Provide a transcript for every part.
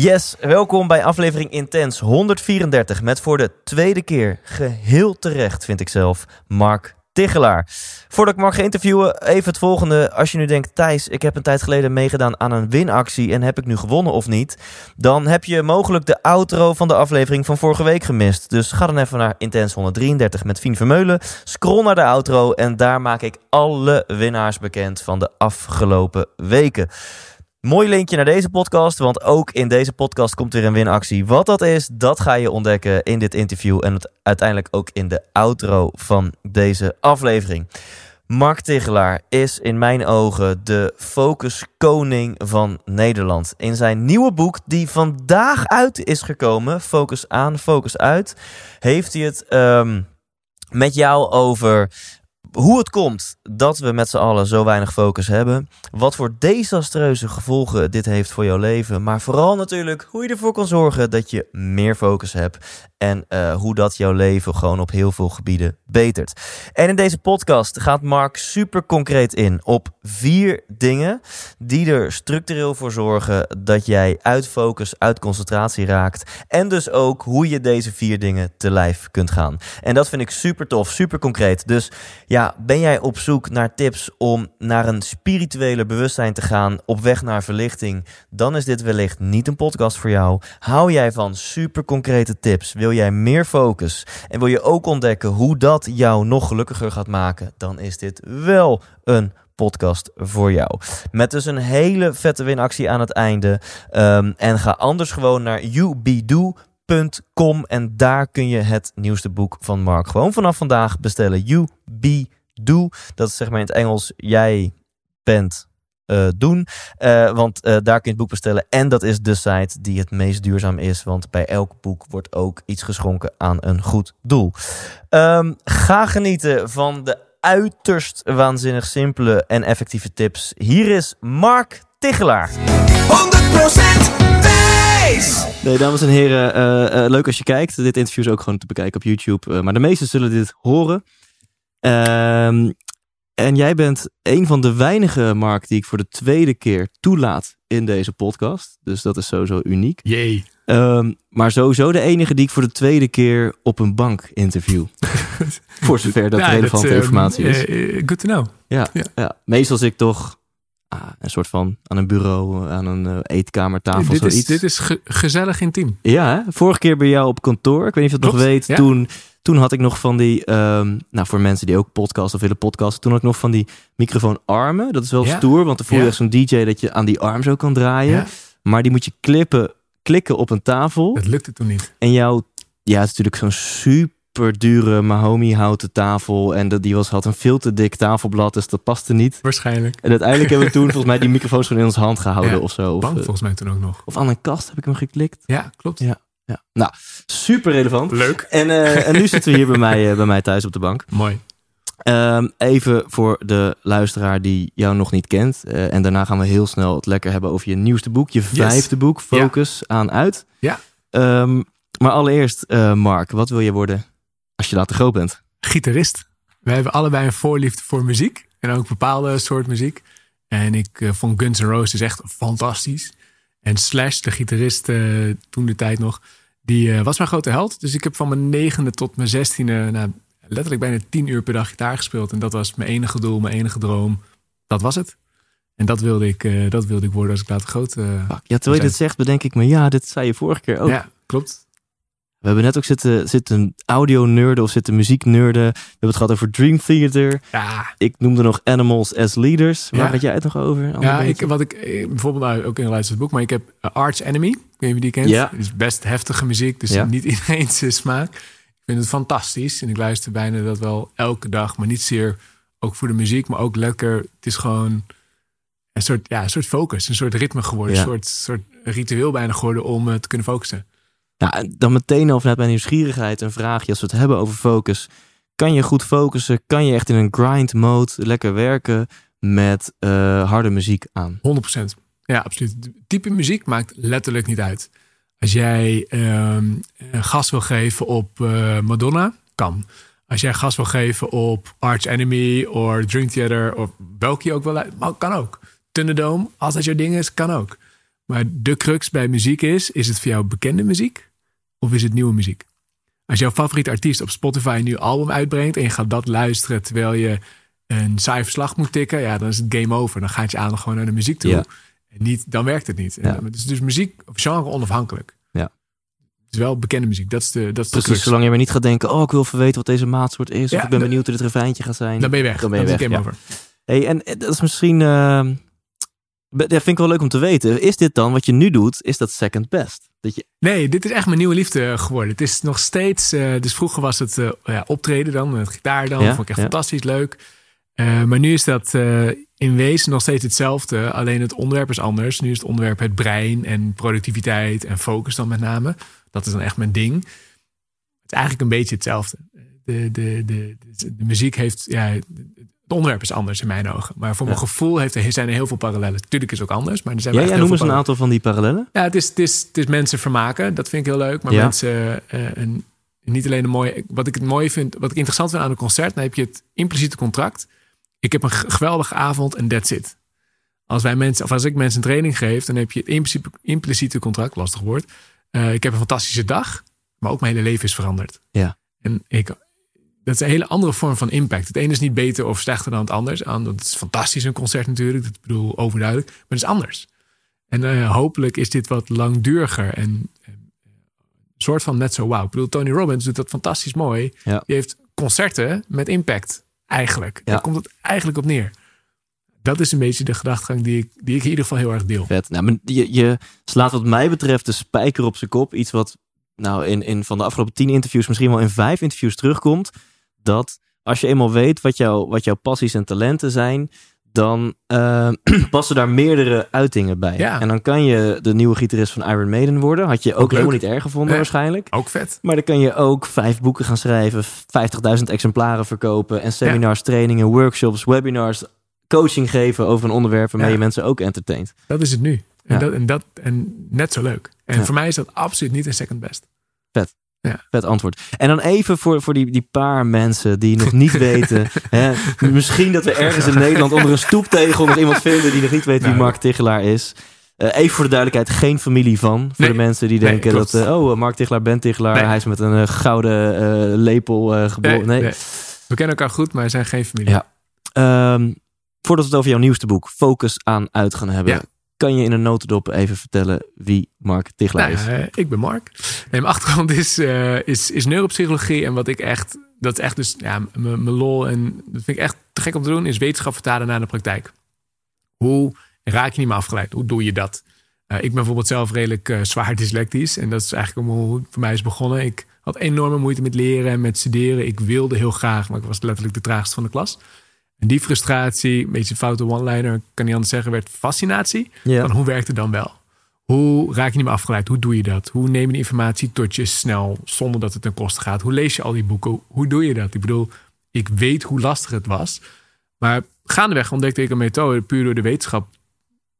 Yes, welkom bij aflevering Intens 134 met voor de tweede keer, geheel terecht vind ik zelf, Mark Tichelaar. Voordat ik Mark ga interviewen, even het volgende. Als je nu denkt, Thijs, ik heb een tijd geleden meegedaan aan een winactie en heb ik nu gewonnen of niet? Dan heb je mogelijk de outro van de aflevering van vorige week gemist. Dus ga dan even naar Intens 133 met Fien Vermeulen. Scroll naar de outro en daar maak ik alle winnaars bekend van de afgelopen weken. Mooi linkje naar deze podcast, want ook in deze podcast komt weer een winactie. Wat dat is, dat ga je ontdekken in dit interview en uiteindelijk ook in de outro van deze aflevering. Mark Tigelaar is in mijn ogen de focuskoning van Nederland. In zijn nieuwe boek, die vandaag uit is gekomen, Focus aan, Focus uit, heeft hij het ehm, met jou over hoe het komt dat we met z'n allen zo weinig focus hebben. Wat voor desastreuze gevolgen dit heeft voor jouw leven. Maar vooral natuurlijk hoe je ervoor kan zorgen dat je meer focus hebt. En uh, hoe dat jouw leven gewoon op heel veel gebieden betert. En in deze podcast gaat Mark super concreet in op vier dingen die er structureel voor zorgen dat jij uit focus, uit concentratie raakt. En dus ook hoe je deze vier dingen te lijf kunt gaan. En dat vind ik super tof, super concreet. Dus ja, ben jij op zoek naar tips om naar een spirituele bewustzijn te gaan, op weg naar verlichting, dan is dit wellicht niet een podcast voor jou. Hou jij van super concrete tips? Wil jij meer focus? En wil je ook ontdekken hoe dat jou nog gelukkiger gaat maken? Dan is dit wel een podcast voor jou. Met dus een hele vette winactie aan het einde. Um, en ga anders gewoon naar youbedo.com en daar kun je het nieuwste boek van Mark gewoon vanaf vandaag bestellen. You Be Do. Dat is zeg maar in het Engels jij bent uh, doen. Uh, want uh, daar kun je het boek bestellen. En dat is de site die het meest duurzaam is. Want bij elk boek wordt ook iets geschonken aan een goed doel. Um, ga genieten van de uiterst waanzinnig simpele en effectieve tips. Hier is Mark Tichelaar. 100% Thijs. Nee, dames en heren, leuk als je kijkt. Dit interview is ook gewoon te bekijken op YouTube. maar de meesten zullen dit horen. En jij bent een van de weinige, Mark, die ik voor de tweede keer toelaat in deze podcast. Dus dat is sowieso uniek. Jee. Um, maar sowieso de enige die ik voor de tweede keer op een bank interview. voor zover dat Ja, relevante dat, eh, informatie is. eh, good to know. ja, ja. ja. meestal zit ik toch ah, een soort van aan een bureau, aan een eh, eetkamertafel, dit, is, zoiets. dit is ge- gezellig intiem. Ja, hè? vorige keer bij jou op kantoor. Ik weet niet of je het nog weet. Toen, toen had ik nog van die, ehm, nou voor mensen die ook podcasten of willen podcasten, toen had ik nog van die microfoonarmen. Dat is wel Ja. stoer, want dan voel je echt zo'n DJ dat je aan die arm zo kan draaien. Maar die moet je klippen, klikken op een tafel. dat lukte toen niet. En jouw, ja, het is natuurlijk zo'n super dure Mahomi houten tafel. En dat, die was, had een veel te dik tafelblad, dus dat paste niet. Waarschijnlijk. En uiteindelijk hebben we toen volgens mij die microfoons gewoon in ons hand gehouden Ja, of zo. Bank eh, volgens mij toen ook nog. of aan een kast heb ik hem geklikt. Ja, klopt. Ja. Ja. Nou, super relevant. Leuk. En, eh, en nu zitten we hier bij mij, eh, bij mij thuis op de bank. Mooi. Ehm, even voor de luisteraar die jou nog niet kent. Eh, en daarna gaan we heel snel het lekker hebben over je nieuwste boek. Je vijfde boek, Focus aan uit. Ja. Ehm, maar allereerst, Mark, wat wil je worden als je later groot bent? Gitarist. We hebben allebei een voorliefde voor muziek. En ook bepaalde soort muziek. En ik vond Guns N' Roses echt fantastisch. En Slash, de gitarist toen de tijd nog, die eh, was mijn grote held. Dus ik heb van mijn negende tot mijn zestiende nou, letterlijk bijna tien uur per dag gitaar gespeeld. En dat was mijn enige doel, mijn enige droom. Dat was het. En dat wilde ik, eh, dat wilde ik worden als ik later groot Fuck. Ja, terwijl je dit zegt, bedenk ik me, ja, dit zei je vorige keer ook. Ja, klopt. We hebben net ook zitten, zitten audio nerden of zitten muziek nerden. We hebben het gehad over Dream Theater. Ja, Ik noemde nog Animals as Leaders. Waar Ja. had jij het nog over? Ander Ja, beetje? ik, wat ik bijvoorbeeld nou, ook in een het boek, maar ik heb Arch Enemy. Ik weet niet die kent. Ja. Het is best heftige muziek, dus Ja. niet iedereen zijn smaak. Ik vind het fantastisch en ik luister bijna dat wel elke dag, maar niet zeer ook voor de muziek, maar ook lekker. Het is gewoon een soort, ja, een soort focus, een soort ritme geworden. Ja. Een soort, soort ritueel bijna geworden om eh, te kunnen focussen. Nou, dan meteen al vanuit mijn nieuwsgierigheid een vraagje. Als we het hebben over focus. Kan je goed focussen? Kan je echt in een grind mode lekker werken met eh, harde muziek aan? 100%. Ja, absoluut. Type muziek maakt letterlijk niet uit. Als jij ehm, eh, gas wil geven op eh, Madonna, kan. Als jij gas wil geven op Arch Enemy of Dream Theater of welke je ook wil, maar kan ook. Thunderdome, als dat jouw ding is, kan ook. Maar de crux bij muziek is, is het voor jou bekende muziek of is het nieuwe muziek? Als jouw favoriete artiest op Spotify een nieuw album uitbrengt en je gaat dat luisteren terwijl je een saai verslag moet tikken, ja, dan is het game over. Dan gaat je aandacht gewoon naar de muziek toe. En niet, dan werkt het niet. Ja. En Het is dus muziek, of genre onafhankelijk. Ja. Het is wel bekende muziek. Dat is de, dat is Precies, zolang je maar niet gaat denken... oh, ik wil even weten wat deze maatsoort is. Ja, of ik ben de- benieuwd hoe dit refreintje gaat zijn. Dan ben je weg. Dan ben je weg, game ja. over. Hey, en eh, dat is misschien... eh, dat vind ik wel leuk om te weten. Is dit dan, wat je nu doet, is dat second best? Dat je, Nee, dit is echt mijn nieuwe liefde geworden. Het is nog steeds. eh, dus vroeger was het eh, ja, optreden dan, met gitaar dan. Ja, vond ik echt fantastisch leuk. Eh, maar nu is dat eh, in wezen nog steeds hetzelfde. Alleen het onderwerp is anders. Nu is het onderwerp het brein en productiviteit en focus dan met name. Dat is dan echt mijn ding. Het is eigenlijk een beetje hetzelfde. De, de, de, de, muziek heeft. Ja, het onderwerp is anders in mijn ogen. Maar voor mijn Ja. gevoel heeft er, zijn er heel veel parallellen. Tuurlijk is het ook anders. Maar er zijn ja, ja, noem eens een aantal van die parallellen. ja, het is, het, is, het is mensen vermaken. Dat vind ik heel leuk. Maar Ja. mensen, eh, een, niet alleen een mooie. Wat ik het mooie vind, wat ik interessant vind aan een concert, dan heb je het impliciete contract. Ik heb een geweldige avond en that's it. Als wij mensen, of als ik mensen een training geef, dan heb je het impliciete, impliciete contract, lastig woord. Eh, ik heb een fantastische dag, maar ook mijn hele leven is veranderd. Ja. En ik, dat is een hele andere vorm van impact. Het ene is niet beter of slechter dan het anders. Het is fantastisch een concert natuurlijk, dat bedoel overduidelijk, maar het is anders. En eh, hopelijk is dit wat langduriger en een soort van net zo wauw. Ik bedoel, Tony Robbins doet dat fantastisch mooi. Ja. Die heeft concerten met impact, eigenlijk. Daar komt het eigenlijk op neer. Dat is een beetje de gedachtegang die ik, die ik in ieder geval heel erg deel. Vet. Nou, maar je, je slaat wat mij betreft de spijker op zijn kop. Iets wat nou in, in van de afgelopen tien interviews, misschien wel in vijf interviews terugkomt. Dat als je eenmaal weet wat, jouw wat jouw passies en talenten zijn, dan eh, passen daar meerdere uitingen bij. Ja. En dan kan je de nieuwe gitarist van Iron Maiden worden. Had je ook, helemaal niet erg gevonden Nee. waarschijnlijk. Ook vet. Maar dan kan je ook vijf boeken gaan schrijven, 50.000 exemplaren verkopen en seminars, trainingen, workshops, webinars, coaching geven over een onderwerp waarmee Ja. je mensen ook entertaint. Dat is het nu. En, dat, en, dat, en net zo leuk. En voor mij is dat absoluut niet een second best. Vet antwoord. En dan even voor, voor die, die paar mensen die nog niet weten. Hè, misschien dat we ergens in Nederland onder een stoeptegel nog iemand vinden die nog niet weet wie. Mark Tichelaar is. Eh, even voor de duidelijkheid, geen familie van. Voor Nee. de mensen die denken dat, eh, oh, Mark Tichelaar, Ben Tichelaar, Nee. hij is met een eh, gouden lepel geboren. Nee. We kennen elkaar goed, maar we zijn geen familie. Ja. Ehm, voordat we het over jouw nieuwste boek, Focus aan uit gaan hebben. Ja. Kan je in een notendop even vertellen wie Mark Tichelaar Nou, is? ik ben Mark. Nee, mijn achtergrond is, eh, is, is neuropsychologie. En wat ik echt, dat is echt dus, ja, mijn lol. En dat vind ik echt te gek om te doen, is wetenschap vertalen naar de praktijk. Hoe raak je niet meer afgeleid? Hoe doe je dat? Eh, ik ben bijvoorbeeld zelf redelijk eh, zwaar dyslectisch. En dat is eigenlijk om hoe het voor mij is begonnen. Ik had enorme moeite met leren en met studeren. Ik wilde heel graag, maar ik was letterlijk de traagste van de klas. En die frustratie, een beetje foute one-liner, kan niet anders zeggen, werd fascinatie. Ja. Van hoe werkt het dan wel? Hoe raak je niet meer afgeleid? Hoe doe je dat? Hoe neem je de informatie tot je snel zonder dat het ten koste gaat? Hoe lees je al die boeken? Hoe doe je dat? Ik bedoel, ik weet hoe lastig het was. Maar gaandeweg ontdekte ik een methode puur door de wetenschap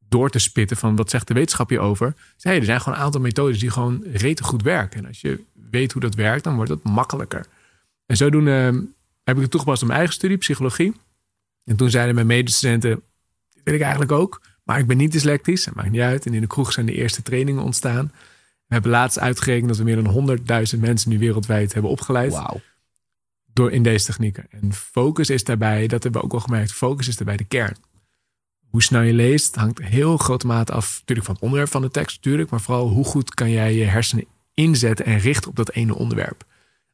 door te spitten van wat zegt de wetenschap hierover. Hey, er zijn gewoon een aantal methodes die gewoon rete goed werken. En als je weet hoe dat werkt, dan wordt het makkelijker. En zodoende eh, heb ik het toegepast op mijn eigen studie, psychologie. En toen zeiden mijn medestudenten, dit wil ik eigenlijk ook. Maar ik ben niet dyslectisch, dat maakt niet uit. En in de kroeg zijn de eerste trainingen ontstaan. We hebben laatst uitgerekend dat we meer dan 100.000 mensen nu wereldwijd hebben opgeleid. Wauw. Door in deze technieken. En focus is daarbij, dat hebben we ook al gemerkt, focus is daarbij de kern. Hoe snel je leest hangt heel grote mate af natuurlijk van het onderwerp van de tekst, natuurlijk, maar vooral hoe goed kan jij je hersenen inzetten en richten op dat ene onderwerp.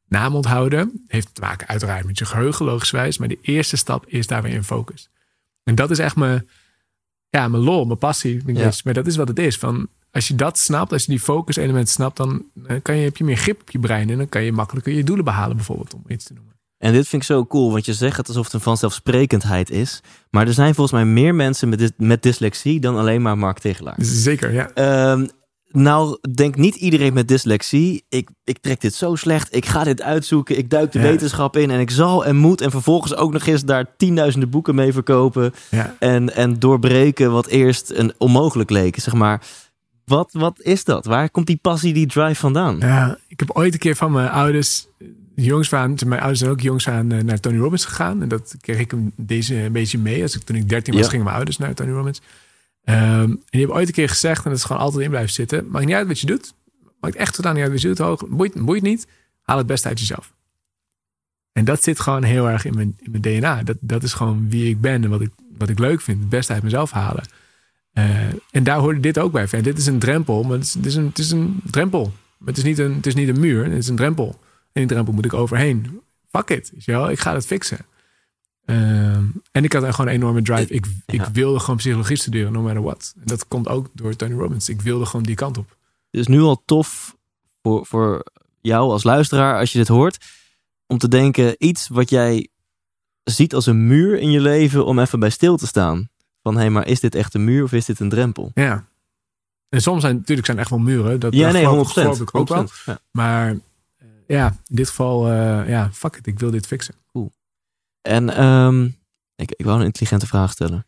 Naam onthouden heeft te maken uiteraard met je geheugen, logischwijs, maar de eerste stap is daar weer in focus. En dat is echt mijn, ja, mijn lol, mijn passie. Ik Ja. Maar dat is wat het is. Van, als je dat snapt, als je die focus element snapt, dan eh, kan je, heb je meer grip op je brein en dan kan je makkelijker je doelen behalen, bijvoorbeeld, om iets te noemen. En dit vind ik zo cool, want je zegt het alsof het een vanzelfsprekendheid is. Maar er zijn volgens mij meer mensen met, met dyslexie dan alleen maar Mark Tegelaar. Zeker, ja. Ehm, nou, denk niet iedereen met dyslexie. Ik, ik trek dit zo slecht. Ik ga dit uitzoeken. Ik duik de Ja. wetenschap in. En ik zal en moet. En vervolgens ook nog eens daar tienduizenden boeken mee verkopen. ja. En, en doorbreken wat eerst een onmogelijk leek. Zeg maar. Wat, wat is dat? Waar komt die passie, die drive vandaan? Ja, ik heb ooit een keer van mijn ouders, jongs van, mijn ouders zijn ook jongs aan eh, naar Tony Robbins gegaan. En dat kreeg ik hem deze een beetje mee. Als ik, toen ik 13 was, Ja. gingen mijn ouders naar Tony Robbins. Ehm, en die hebben ooit een keer gezegd, en dat is gewoon altijd in blijven zitten. Maakt niet uit wat je doet. Maakt echt totaal niet uit wat je doet. Hoog, boeit, niet. Haal het beste uit jezelf. En dat zit gewoon heel erg in mijn, in mijn DNA. Dat, dat is gewoon wie ik ben en wat ik, wat ik leuk vind. Het beste uit mezelf halen. Eh, en daar hoorde dit ook bij. En dit is een drempel, maar het is, een, het is een drempel. Het is, niet een, het is niet een muur, het is een drempel. En die drempel moet ik overheen. Fuck it, weet ik ga het fixen. Ehm, en ik had er gewoon een enorme drive. Ik, ik Ja. wilde gewoon psychologie studeren, no matter what. En dat komt ook door Tony Robbins. Ik wilde gewoon die kant op. Het is nu al tof voor, voor jou als luisteraar, als je dit hoort, om te denken iets wat jij ziet als een muur in je leven, om even bij stil te staan. Van hé, hey, maar is dit echt een muur of is dit een drempel? Ja. En soms zijn natuurlijk zijn echt wel muren. Dat, Ja, nee, geloof- 100%. geloof ik ook wel. 100%, Ja. Maar eh, ja, in dit geval, eh, ja, fuck it. Ik wil dit fixen. En ehm, ik, ik wou een intelligente vraag stellen.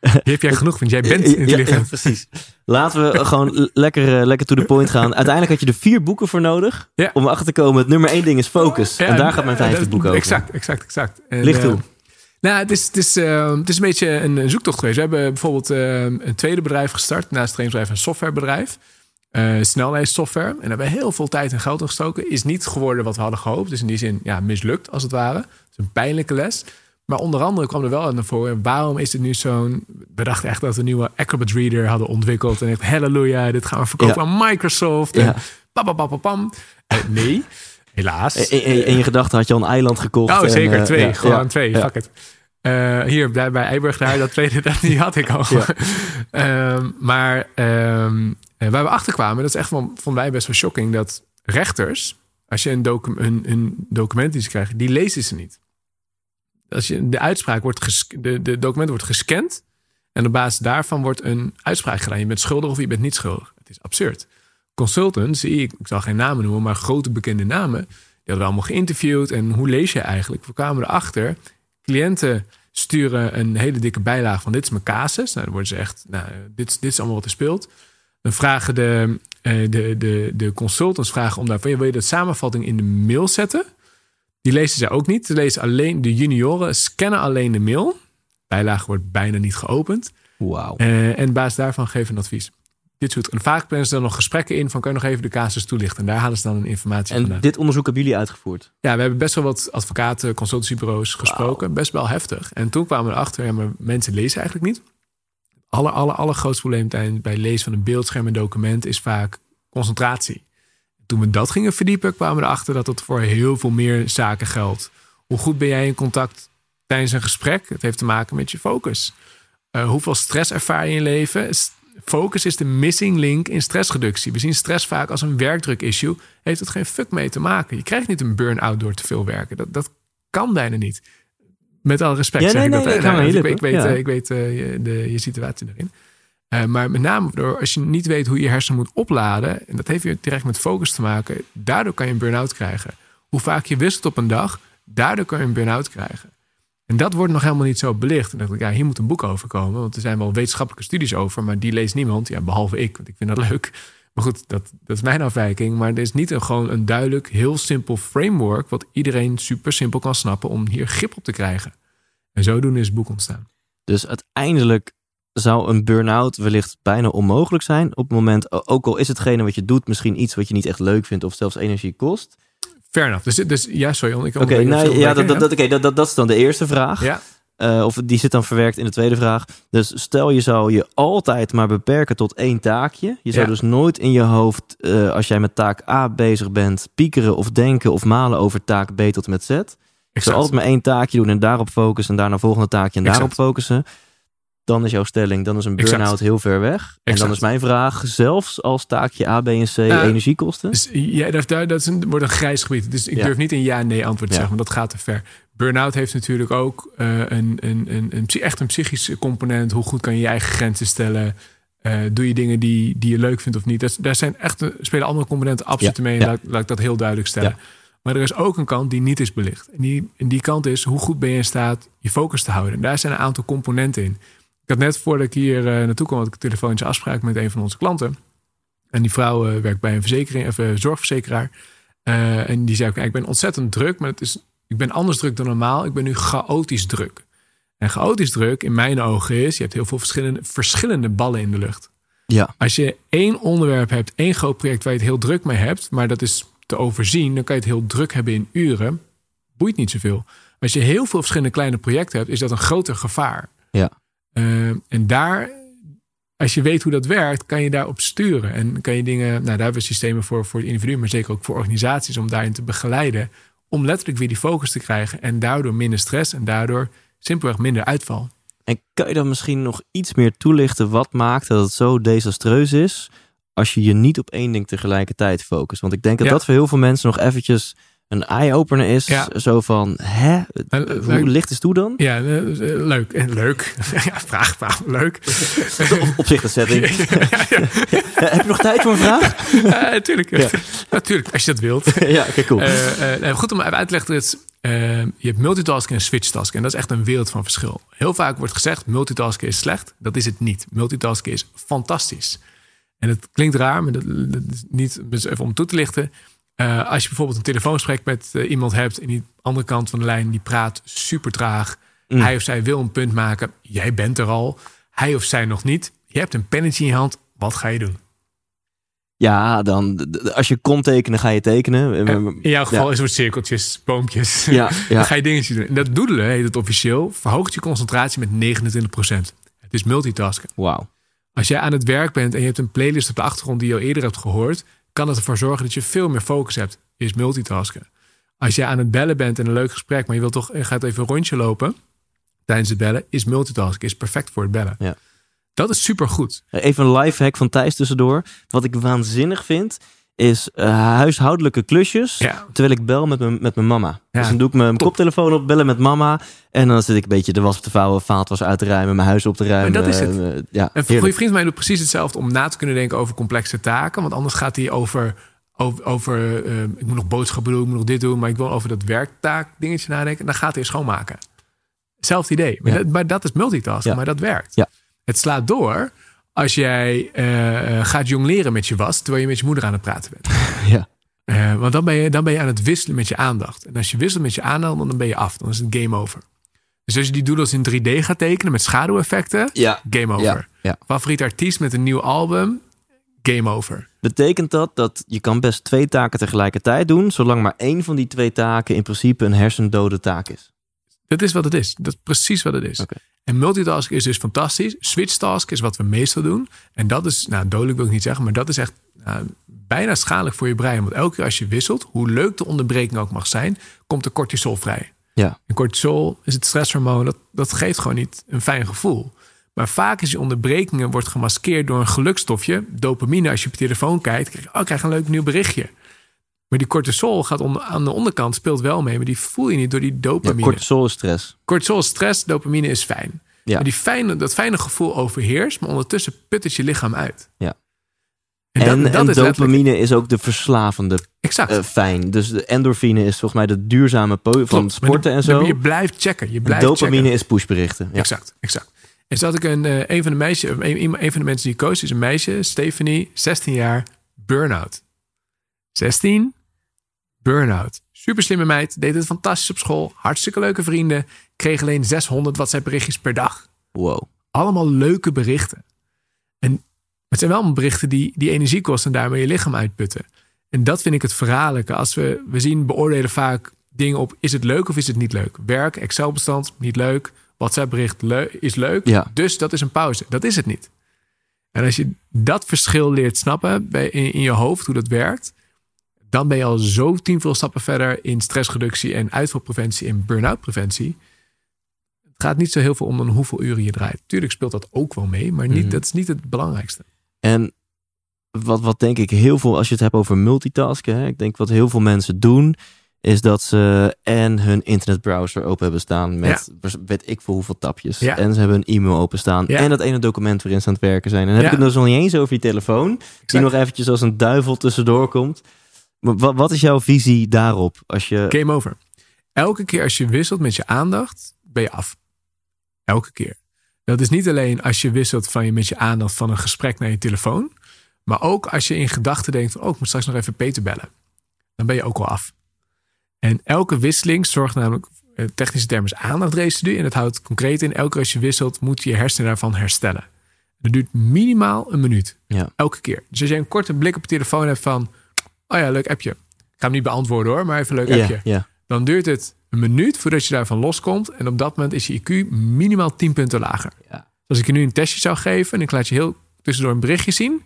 Hier heb jij genoeg, want jij bent Ja, ja, intelligent. precies. Laten we gewoon lekker, eh, lekker to the point gaan. Uiteindelijk had je er vier boeken voor nodig Ja. om erachter te komen. Het nummer één ding is focus. Ja, en daar gaat mijn eh, vijfde boek over. Exact, exact, exact. En, Licht eh, toe. nou, het is, het, is, eh, het is een beetje een, een zoektocht geweest. We hebben bijvoorbeeld eh, een tweede bedrijf gestart. Naast het trainingsbedrijf een softwarebedrijf. Eh snelheidssoftware. En daar hebben we heel veel tijd en geld in gestoken. Is niet geworden wat we hadden gehoopt. Dus in die zin ja, mislukt als het ware. Het is een pijnlijke les. Maar onder andere kwam er wel naar voren. Waarom is dit nu zo'n... We dachten echt dat we een nieuwe Acrobat Reader hadden ontwikkeld. En echt, halleluja, dit gaan we verkopen Ja. aan Microsoft. Ja. En papapapapam. Eh, nee, helaas. In, in, in je gedachten had je al een eiland gekocht. Oh, en, zeker. eh, twee. ja, Gewoon twee. Fuck it. Eh, hier bij, bij Eiburg daar, dat tweede, dat die had ik al. Ja. Ehm, maar ehm, eh, waar we achter kwamen, dat is echt van, vonden wij best wel shocking, dat rechters, als je een, docu een, een document die ze krijgen, die lezen ze niet. Als je, de uitspraak wordt, de, de document wordt gescand en op basis daarvan wordt een uitspraak gedaan. Je bent schuldig of je bent niet schuldig. Het is absurd. Consultants, zie ik, ik zal geen namen noemen, maar grote bekende namen, die hadden we allemaal geïnterviewd. En hoe lees je eigenlijk? We kwamen erachter, cliënten sturen een hele dikke bijlage van dit is mijn casus. Nou, dan worden ze echt, nou, dit, is- dit is allemaal wat er speelt. Dan vragen de, eh, de, de, de consultants vragen om daarvan, wil je dat samenvatting in de mail zetten? Die lezen ze ook niet. Ze lezen alleen, de junioren scannen alleen de mail. Bijlage wordt bijna niet geopend. Wauw. Eh, en op basis daarvan geven een advies. Dit soort, en vaak plannen ze dan nog gesprekken in van, kan je nog even de casus toelichten? En daar halen ze dan een informatie vandaan. En dit onderzoek hebben jullie uitgevoerd. Ja, we hebben best wel wat advocaten, consultancybureaus gesproken. Best wel heftig. En toen kwamen we erachter, ja, maar mensen lezen eigenlijk niet. Aller, aller, allergrootste probleem bij lezen van een beeldscherm en document is vaak concentratie. Toen we dat gingen verdiepen, kwamen we erachter dat het voor heel veel meer zaken geldt. Hoe goed ben jij in contact tijdens een gesprek? Het heeft te maken met je focus. Eh, hoeveel stress ervaar je in je leven? Focus is de missing link in stressreductie. We zien stress vaak als een werkdruk-issue. Heeft het geen fuck mee te maken. Je krijgt niet een burn-out door te veel werken. Dat, dat kan bijna niet. Met alle respect Ja, zeg nee, ik nee, dat. nee, ik Nou, weet- ik ja. eh, ik weet je, de, je situatie erin. Eh, maar met name door als je niet weet hoe je hersenen moet opladen. En dat heeft weer direct met focus te maken. Daardoor kan je een burn-out krijgen. Hoe vaak je wisselt op een dag. Daardoor kan je een burn-out krijgen. En dat wordt nog helemaal niet zo belicht. En dacht ik, ja, hier moet een boek over komen. Want er zijn wel wetenschappelijke studies over. Maar die leest niemand. Ja, behalve ik, want ik vind dat leuk. Maar goed, dat, dat is mijn afwijking. Maar er is niet een, gewoon een duidelijk, heel simpel framework... wat iedereen super simpel kan snappen om hier grip op te krijgen. En zodoende is het boek ontstaan. Dus uiteindelijk zou een burn-out wellicht bijna onmogelijk zijn. Op het moment, ook al is hetgene wat je doet misschien iets wat je niet echt leuk vindt of zelfs energie kost. Fair enough. Dus, dus ja, sorry. Ik Oké, nou, ja, dat, dat, dat, dat, dat, dat is dan de eerste vraag. ja. Eh, of die zit dan verwerkt in de tweede vraag. Dus stel je zou je altijd maar beperken tot één taakje. Je zou Ja. dus nooit in je hoofd, eh, als jij met taak A bezig bent, piekeren of denken of malen over taak B tot en met Z. Ik zou altijd maar één taakje doen en daarop focussen en daarna volgende taakje en daarop focussen. Dan is jouw stelling, dan is een Exact. burn-out heel ver weg. En dan is mijn vraag, zelfs als taakje A, B en C energiekosten? Dus ja, dat, dat, dat is een, wordt een grijs gebied. Dus ik Ja. durf niet een ja-nee antwoord te Ja. zeggen, want dat gaat te ver. Burnout heeft natuurlijk ook eh, een, een, een, echt een psychische component. Hoe goed kan je je eigen grenzen stellen? Eh, doe je dingen die, die je leuk vindt of niet? Dat, daar zijn echt, eh, spelen andere componenten absoluut Ja, mee. ja. Laat, laat ik dat heel duidelijk stellen. Maar er is ook een kant die niet is belicht. En die, en die kant is, hoe goed ben je in staat je focus te houden? En daar zijn een aantal componenten in. Ik had net voordat ik hier eh, naartoe kwam, had ik een telefonische afspraak met een van onze klanten. En die vrouw eh, werkt bij een verzekering, of, eh, zorgverzekeraar. En die zei ook, ik ben ontzettend druk, maar het is, ik ben anders druk dan normaal. Ik ben nu chaotisch druk. En chaotisch druk in mijn ogen is, je hebt heel veel verschillende, verschillende ballen in de lucht. Ja. Als je één onderwerp hebt, één groot project waar je het heel druk mee hebt, maar dat is te overzien, dan kan je het heel druk hebben in uren. Boeit niet zoveel. Als je heel veel verschillende kleine projecten hebt, is dat een groter gevaar. Ja. Eh, en daar, als je weet hoe dat werkt, kan je daarop sturen. En kan je dingen, nou daar hebben we systemen voor, voor het individu, maar zeker ook voor organisaties om daarin te begeleiden. Om letterlijk weer die focus te krijgen. En daardoor minder stress en daardoor simpelweg minder uitval. En kan je dan misschien nog iets meer toelichten wat maakt dat het zo desastreus is als je je niet op één ding tegelijkertijd focust? Want ik denk dat Ja. dat voor heel veel mensen nog eventjes een eye-opener is. Ja. Zo van, hè, Eh, hoe leuk. licht is toe dan? Ja, eh, eh, leuk. En leuk. Ja, vraag, vraag. Leuk. Op, zich de setting. Heb je nog tijd voor een vraag? Eh, tuurlijk. Ja. Natuurlijk, als je dat wilt. ja, oké, cool. Eh, eh, goed om even uit te leggen. Eh, je hebt multitasking en switchtasking. En dat is echt een wereld van verschil. Heel vaak wordt gezegd, multitasken is slecht. Dat is het niet. Multitasken is fantastisch. En het klinkt raar, maar dat, dat is niet dus even om toe te lichten. Eh, als je bijvoorbeeld een telefoongesprek met eh, iemand hebt... en die andere kant van de lijn die praat super traag. Mm. Hij of zij wil een punt maken. Jij bent er al. Hij of zij nog niet. Je hebt een pennetje in je hand. Wat ga je doen? Ja, dan, als je kon tekenen, ga je tekenen. Eh, In jouw geval Ja. is het cirkeltjes, boompjes. Ja, Dan ja. ga je dingetjes doen. En dat doedelen, heet het officieel, verhoogt je concentratie met 29%. Het is multitasken. Wauw. Als jij aan het werk bent en je hebt een playlist op de achtergrond die je al eerder hebt gehoord, kan het ervoor zorgen dat je veel meer focus hebt. Is multitasken. Als jij aan het bellen bent en een leuk gesprek, maar je wilt toch je gaat even een rondje lopen tijdens het bellen, is multitasken. Is perfect voor het bellen. Ja. Dat is supergoed. Even een live hack van Thijs tussendoor. Wat ik waanzinnig vind, is eh, huishoudelijke klusjes. Ja. Terwijl ik bel met mijn, met mijn mama. Ja, dus dan doe ik mijn top. koptelefoon op, bellen met mama. En dan zit ik een beetje de was op te vouwen, vaatwas uit te ruimen, mijn huis op te ruimen. dat is het. Eh, ja, Een goede vriend van mij doet precies hetzelfde om na te kunnen denken over complexe taken. Want anders gaat hij over, over, over eh, ik moet nog boodschappen doen, ik moet nog dit doen, maar ik wil over dat werktaak dingetje nadenken. Dan gaat hij schoonmaken. Hetzelfde idee. Maar, Ja. dat, maar dat is multitasking, maar dat werkt. Ja. Het slaat door als jij eh, gaat jongleren met je was, terwijl je met je moeder aan het praten bent. Ja. Eh, want dan ben, je, dan ben je aan het wisselen met je aandacht. En als je wisselt met je aandacht, dan ben je af. Dan is het game over. Dus als je die doodles in 3D gaat tekenen met schaduweffecten, Ja. game over. Ja. ja. Favoriet artiest met een nieuw album, game over. Betekent dat dat je kan best twee taken tegelijkertijd doen, zolang maar één van die twee taken in principe een hersendode taak is? Dat is wat het is. Dat is precies wat het is. En multitasking is dus fantastisch. Switchtask is wat we meestal doen. En dat is, nou dodelijk wil ik niet zeggen, maar dat is echt nou, bijna schadelijk voor je brein. Want elke keer als je wisselt, hoe leuk de onderbreking ook mag zijn, komt er cortisol vrij. Ja. En cortisol is het stresshormoon, dat, dat geeft gewoon niet een fijn gevoel. Maar vaak is je onderbrekingen wordt gemaskeerd door een gelukstofje, dopamine. Als je op je telefoon kijkt, krijg je, oh, krijg een leuk nieuw berichtje. Maar die cortisol gaat onder, aan de onderkant, speelt wel mee, maar die voel je niet door die ja dopamine. cortisol is stress. Cortisol is stress, dopamine is fijn. Ja. Maar die fijne, dat fijne gevoel overheerst, maar ondertussen put het je lichaam uit. Ja. En, En, dat, en, dat is letterlijk- dopamine is ook de verslavende Exact. eh, fijn. Dus de endorfine is volgens mij de duurzame van sporten de- en zo. Je blijft checken. Je blijft Dopamine checken. is pushberichten. Ja. Exact, exact. En had ik een, eh, een van de meisjes, een, een van de mensen die ik koos, is een meisje, Stephanie, 16 jaar, burn-out. 16, burn-out. Super slimme meid, deed het fantastisch op school, hartstikke leuke vrienden, kreeg alleen 600 WhatsApp berichtjes per dag. Wow. allemaal leuke berichten. En het zijn wel berichten die, die energie kosten en daarmee je lichaam uitputten. En dat vind ik het verhaallijke. Als we, we zien, beoordelen vaak dingen op: is het leuk of is het niet leuk? Werk, Excel-bestand, niet leuk. WhatsApp-bericht is leuk. Ja. Dus dat is een pauze. Dat is het niet. En als je dat verschil leert snappen bij, in, in je hoofd, hoe dat werkt, dan ben je al zo tienveel stappen verder in stressreductie en uitvalpreventie en burn-out preventie. Het gaat niet zo heel veel om dan hoeveel uren je draait. Tuurlijk speelt dat ook wel mee, maar niet, Mhm. dat is niet het belangrijkste. En wat, wat denk ik heel veel, als je het hebt over multitasken, hè, ik denk wat heel veel mensen doen, is dat ze en hun internetbrowser open hebben staan met weet ik veel hoeveel tapjes. Ja. En ze hebben een e-mail openstaan Ja. en dat ene document waarin ze aan het werken zijn. En dan heb ik het dus nog niet eens over je telefoon, die nog eventjes als een duivel tussendoor komt. Wat, wat is jouw visie daarop? Als je, Game over. Elke keer als je wisselt met je aandacht, ben je af. Elke keer. Dat is niet alleen als je wisselt van je, met je aandacht van een gesprek naar je telefoon. Maar ook als je in gedachten denkt van, oh, ik moet straks nog even Peter bellen. Dan ben je ook al af. En elke wisseling zorgt namelijk, eh, technische term is aandachtresidue. En dat houdt concreet in, elke keer als je wisselt, moet je je hersenen daarvan herstellen. Dat duurt minimaal een minuut. Ja. Elke keer. Dus als je een korte blik op je telefoon hebt van, oh ja, leuk appje. Ik ga hem niet beantwoorden hoor, maar even een leuk ja, appje ja, dan duurt het een minuut voordat je daarvan loskomt. En op dat moment is je IQ minimaal 10 punten lager. Ja. Dus als ik je nu een testje zou geven en ik laat je heel tussendoor een berichtje zien.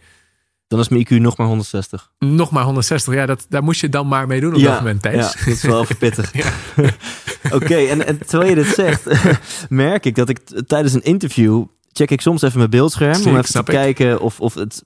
dan is mijn IQ nog maar 160. Nog maar 160. Ja, dat, daar moest je dan maar mee doen op dat moment, Thijs. Ja, dat is wel even pittig. Oké, en, en terwijl je dit zegt, merk ik dat ik tijdens een interview check ik soms even mijn beeldscherm Zie om even te ik. kijken of, of het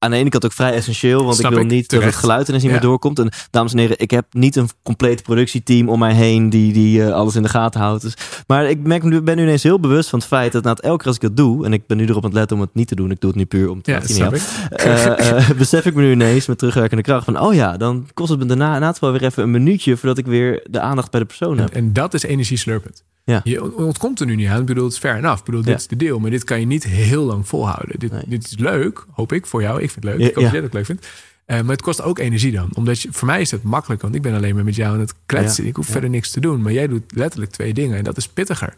aan de ene kant ook vrij essentieel, want Snap ik wil ik, niet dat het geluid ineens niet Ja. meer doorkomt. En dames en heren, ik heb niet een compleet productieteam om mij heen die, die eh, alles in de gaten houdt. Dus, maar ik merk, ben nu ineens heel bewust van het feit dat na het elke keer als ik dat doe, en ik ben nu erop aan het letten om het niet te doen, ik doe het nu puur om het Ja, snap ik. Eh, eh, besef ik me nu ineens met terugwerkende kracht van, oh ja, dan kost het me daarna na wel weer even een minuutje voordat ik weer de aandacht bij de persoon heb. En, dat is energieslurpend. Ja. Je ontkomt er nu niet aan. Ik bedoel, het is fair enough. Ik bedoel, dit Ja. is de deel. Maar dit kan je niet heel lang volhouden. Dit, Nee. dit is leuk, hoop ik, voor jou. Ik vind het leuk. Ja, ik hoop ja. dat jij het ook leuk vindt. Eh, maar het kost ook energie dan. Omdat je, voor mij is het makkelijk, want ik ben alleen maar met jou aan het kletsen. Ja, Ik hoef ja. verder niks te doen. Maar jij doet letterlijk twee dingen. En dat is pittiger.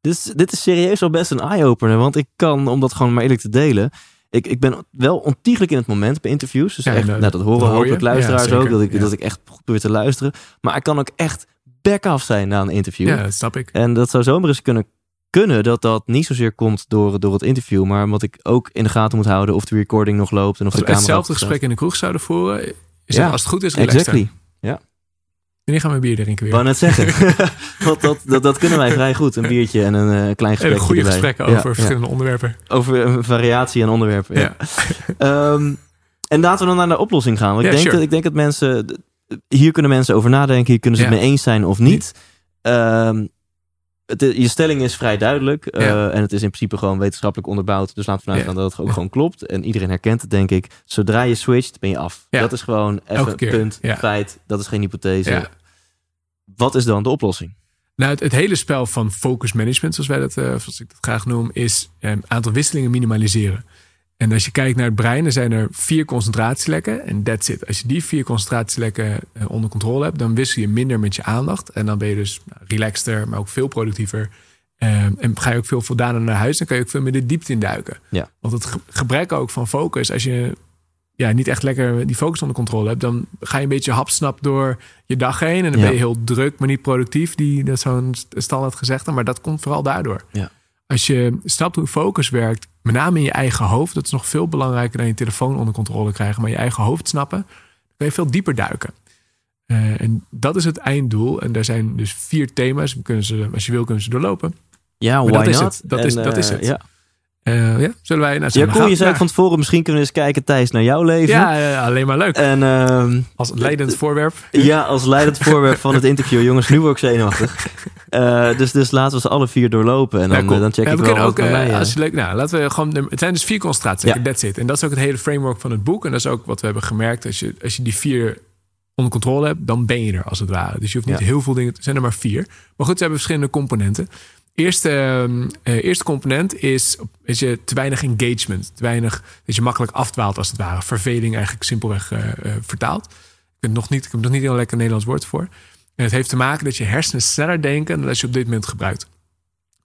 Dus dit is serieus al best een eye-opener. Want ik kan, om dat gewoon maar eerlijk te delen. Ik, ik ben wel ontiegelijk in het moment bij interviews. Dus Ja, echt, nou, nou, dat horen dat hopelijk je. luisteraars Ja, ook. Dat ik, Ja. dat ik echt probeer te luisteren. Maar ik kan ook echt back af zijn na een interview. Ja, dat snap ik. En dat zou zomaar eens kunnen, kunnen dat dat niet zozeer komt door, door het interview. Maar omdat ik ook in de gaten moet houden of de recording nog loopt. En of Als de camera hetzelfde gesprek in de kroeg zouden voeren, is Ja, het, als het goed is. Exactly. Wanneer gaan we bier drinken Ik weer? wou net zeggen. Want dat, dat, dat kunnen wij vrij goed. Een biertje en een eh, klein gesprek. goede gesprekken over verschillende onderwerpen. Over een variatie en onderwerpen. Ja. Ja. Ehm, en laten we dan naar de oplossing gaan. Want ik, Ja, denk sure. dat, ik denk dat mensen... Hier kunnen mensen over nadenken. Hier kunnen ze het mee eens zijn of niet. Ehm, het, je stelling is vrij duidelijk. eh, Ja. En het is in principe gewoon wetenschappelijk onderbouwd. Dus laten we vanuit Ja. gaan dat het ook gewoon klopt. En iedereen herkent het, denk ik. Zodra je switcht, ben je af. Dat is gewoon even punt, feit. Dat is geen hypothese. Wat is dan de oplossing? Nou, het, het hele spel van focus management, zoals wij dat, eh, zoals ik dat graag noem, is een aantal wisselingen minimaliseren. En als je kijkt naar het brein, dan zijn er vier concentratielekken en that's it. Als je die vier concentratielekken eh, onder controle hebt, dan wissel je minder met je aandacht. En dan ben je dus nou, relaxter, maar ook veel productiever. Eh, en ga je ook veel voldaner naar huis, dan kan je ook veel meer de diepte induiken. Ja. Want het ge- gebrek ook van focus, als je ja, niet echt lekker die focus onder controle hebt, dan ga je een beetje hapsnap door je dag heen. En dan Ja. ben je heel druk, maar niet productief. Die, dat is zo'n standaard gezegde, maar dat komt vooral daardoor. Ja. Als je snapt hoe focus werkt, met name in je eigen hoofd, dat is nog veel belangrijker dan je telefoon onder controle krijgen, maar je eigen hoofd snappen, dan kun je veel dieper duiken. Eh, en dat is het einddoel. En daar zijn dus vier thema's. We kunnen ze, als je wil, kunnen ze doorlopen. Ja, Maar why dat is not? het. Dat En, is- dat is eh, het. Ja, Eh, ja, zullen wij naar ja cool. Je zei van tevoren, misschien kunnen we eens kijken, Thijs, naar jouw leven. ja, ja, alleen maar leuk. En ehm, Als leidend voorwerp. ja, als leidend voorwerp van het interview. Jongens, nu word ik zenuwachtig. Eh, dus, dus laten we ze alle vier doorlopen. En dan, Ja, cool. eh, dan check Ja, ik we wel ook, bij eh, mij... als je leuk, nou, laten we gewoon. Het zijn dus vier concentraties. Ja. That's it. En dat is ook het hele framework van het boek. En dat is ook wat we hebben gemerkt. Als je, als je die vier onder controle hebt, dan ben je er als het ware. Dus je hoeft niet Ja. heel veel dingen. Er zijn er maar vier. Maar goed, ze hebben verschillende componenten. Eerste, ehm, eh, eerste component is, is je te weinig engagement. Te weinig dat je makkelijk afdwaalt als het ware. Verveling eigenlijk simpelweg eh, vertaald. Ik heb nog niet, ik heb nog niet heel lekker Nederlands woord voor. En het heeft te maken dat je hersenen sneller denken dan als je op dit moment gebruikt.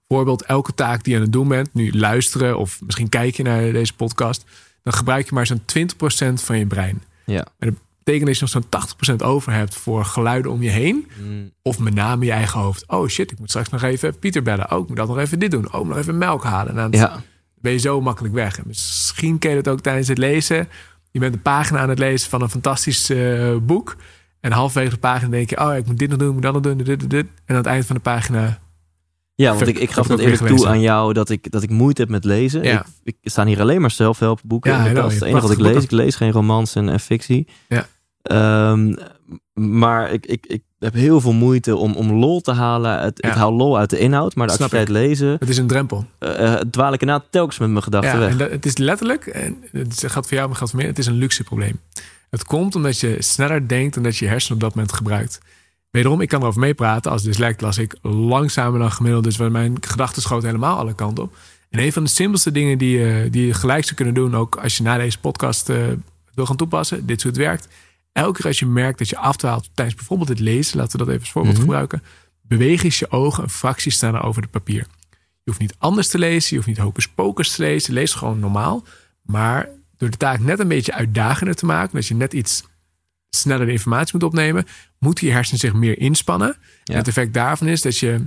Bijvoorbeeld elke taak die je aan het doen bent, nu luisteren of misschien kijk je naar deze podcast, dan gebruik je maar zo'n 20% van je brein. Ja. En dat betekent dat je nog zo'n 80% over hebt voor geluiden om je heen. Mm, Of met name je eigen hoofd. Oh shit, ik moet straks nog even Pieter bellen. Oh, ik moet dat nog even dit doen. Oh, nog even melk halen. Nou, dan ja, ben je zo makkelijk weg. En misschien ken je het ook tijdens het lezen. Je bent een pagina aan het lezen van een fantastisch eh, boek. En halverwege de pagina denk je... oh, ik moet dit nog doen, ik moet dat nog doen, dit, dit, dit. En aan het eind van de pagina... Ja, want ik, ik gaf weer eerlijk toe aan jou dat ik, dat ik moeite heb met lezen. Ja. Ik, ik staan hier alleen maar zelfhelpboeken Ja, in de kast. Het enige wat ik lees, ik lees geen romans en, en fictie. Ja. Ehm, maar ik, ik, ik heb heel veel moeite om, om lol te halen. Ja. Ik haal lol uit de inhoud, maar de Snap activiteit lezen, Het is een drempel. eh, eh, dwaal ik inderdaad telkens met mijn gedachten Ja, weg. en dat, het is letterlijk, en het geldt voor jou, maar geldt voor mij, het is een luxe probleem. Het komt omdat je sneller denkt dan dat je je hersenen op dat moment gebruikt. Wederom, ik kan erover meepraten. Als dyslect las ik langzamer dan gemiddeld. Dus mijn gedachten schoten helemaal alle kanten op. En een van de simpelste dingen die je, die je gelijk zou kunnen doen... ook als je na deze podcast eh, wil gaan toepassen... dit is hoe het werkt. Elke keer als je merkt dat je afdwaalt tijdens bijvoorbeeld het lezen... laten we dat even als voorbeeld Mhm. gebruiken... beweeg eens je ogen een fractie sneller over het papier. Je hoeft niet anders te lezen, je hoeft niet hocus pocus te lezen. Lees gewoon normaal. Maar door de taak net een beetje uitdagender te maken... dat je net iets sneller de informatie moet opnemen... moeten je hersenen zich meer inspannen. Ja. En het effect daarvan is dat je...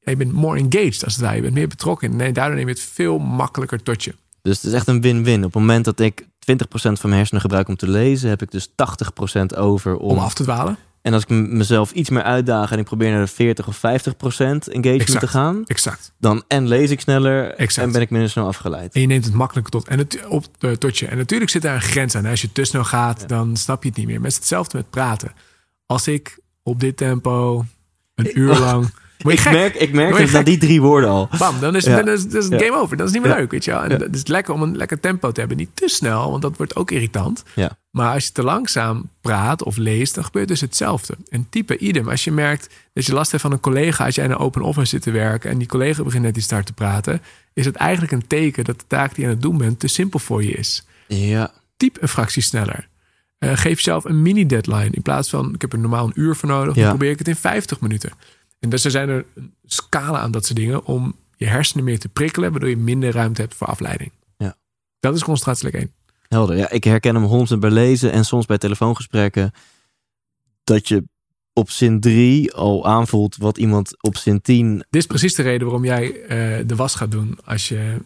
je bent more engaged als het ware. Je bent meer betrokken. Nee, daardoor neem je het veel makkelijker tot je. Dus het is echt een win-win. Op het moment dat ik 20% van mijn hersenen gebruik om te lezen, heb ik dus 80% over om. Om af te dwalen. En als ik mezelf iets meer uitdaag en ik probeer naar de 40 of 50% engagement Exact. te gaan, Exact. dan en lees ik sneller Exact. en ben ik minder snel afgeleid. En je neemt het makkelijker tot, en het, op, eh, tot je. En natuurlijk zit daar een grens aan. Als je te snel gaat, dan snap je het niet meer. Maar het is hetzelfde met praten. Als ik op dit tempo een uur lang... Ik merk, ik merk na gek? die drie woorden al. Bam, dan is, Ja. dan is, dan is het game over. Dan is niet meer leuk, weet je wel. En Ja. het is lekker om een lekker tempo te hebben. Niet te snel, want dat wordt ook irritant. Ja. Maar als je te langzaam praat of leest, dan gebeurt dus hetzelfde. En type idem. Als je merkt dat je last hebt van een collega... als jij in een open office zit te werken... en die collega begint net iets te hard te praten... is het eigenlijk een teken dat de taak die je aan het doen bent... te simpel voor je is. Ja, Typ een fractie sneller. Eh, geef jezelf een mini-deadline. In plaats van, ik heb er normaal een uur voor nodig... dan probeer ik het in 50 minuten. En dus er zijn er een scala aan dat soort dingen... om je hersenen meer te prikkelen... waardoor je minder ruimte hebt voor afleiding. Ja. Dat is concentratielek 1. helder. Ja, ik herken hem honderd bij lezen en soms bij telefoongesprekken. Dat je op zin 3 al aanvoelt wat iemand op zin 10 Dit is precies de reden waarom jij eh, de was gaat doen... als je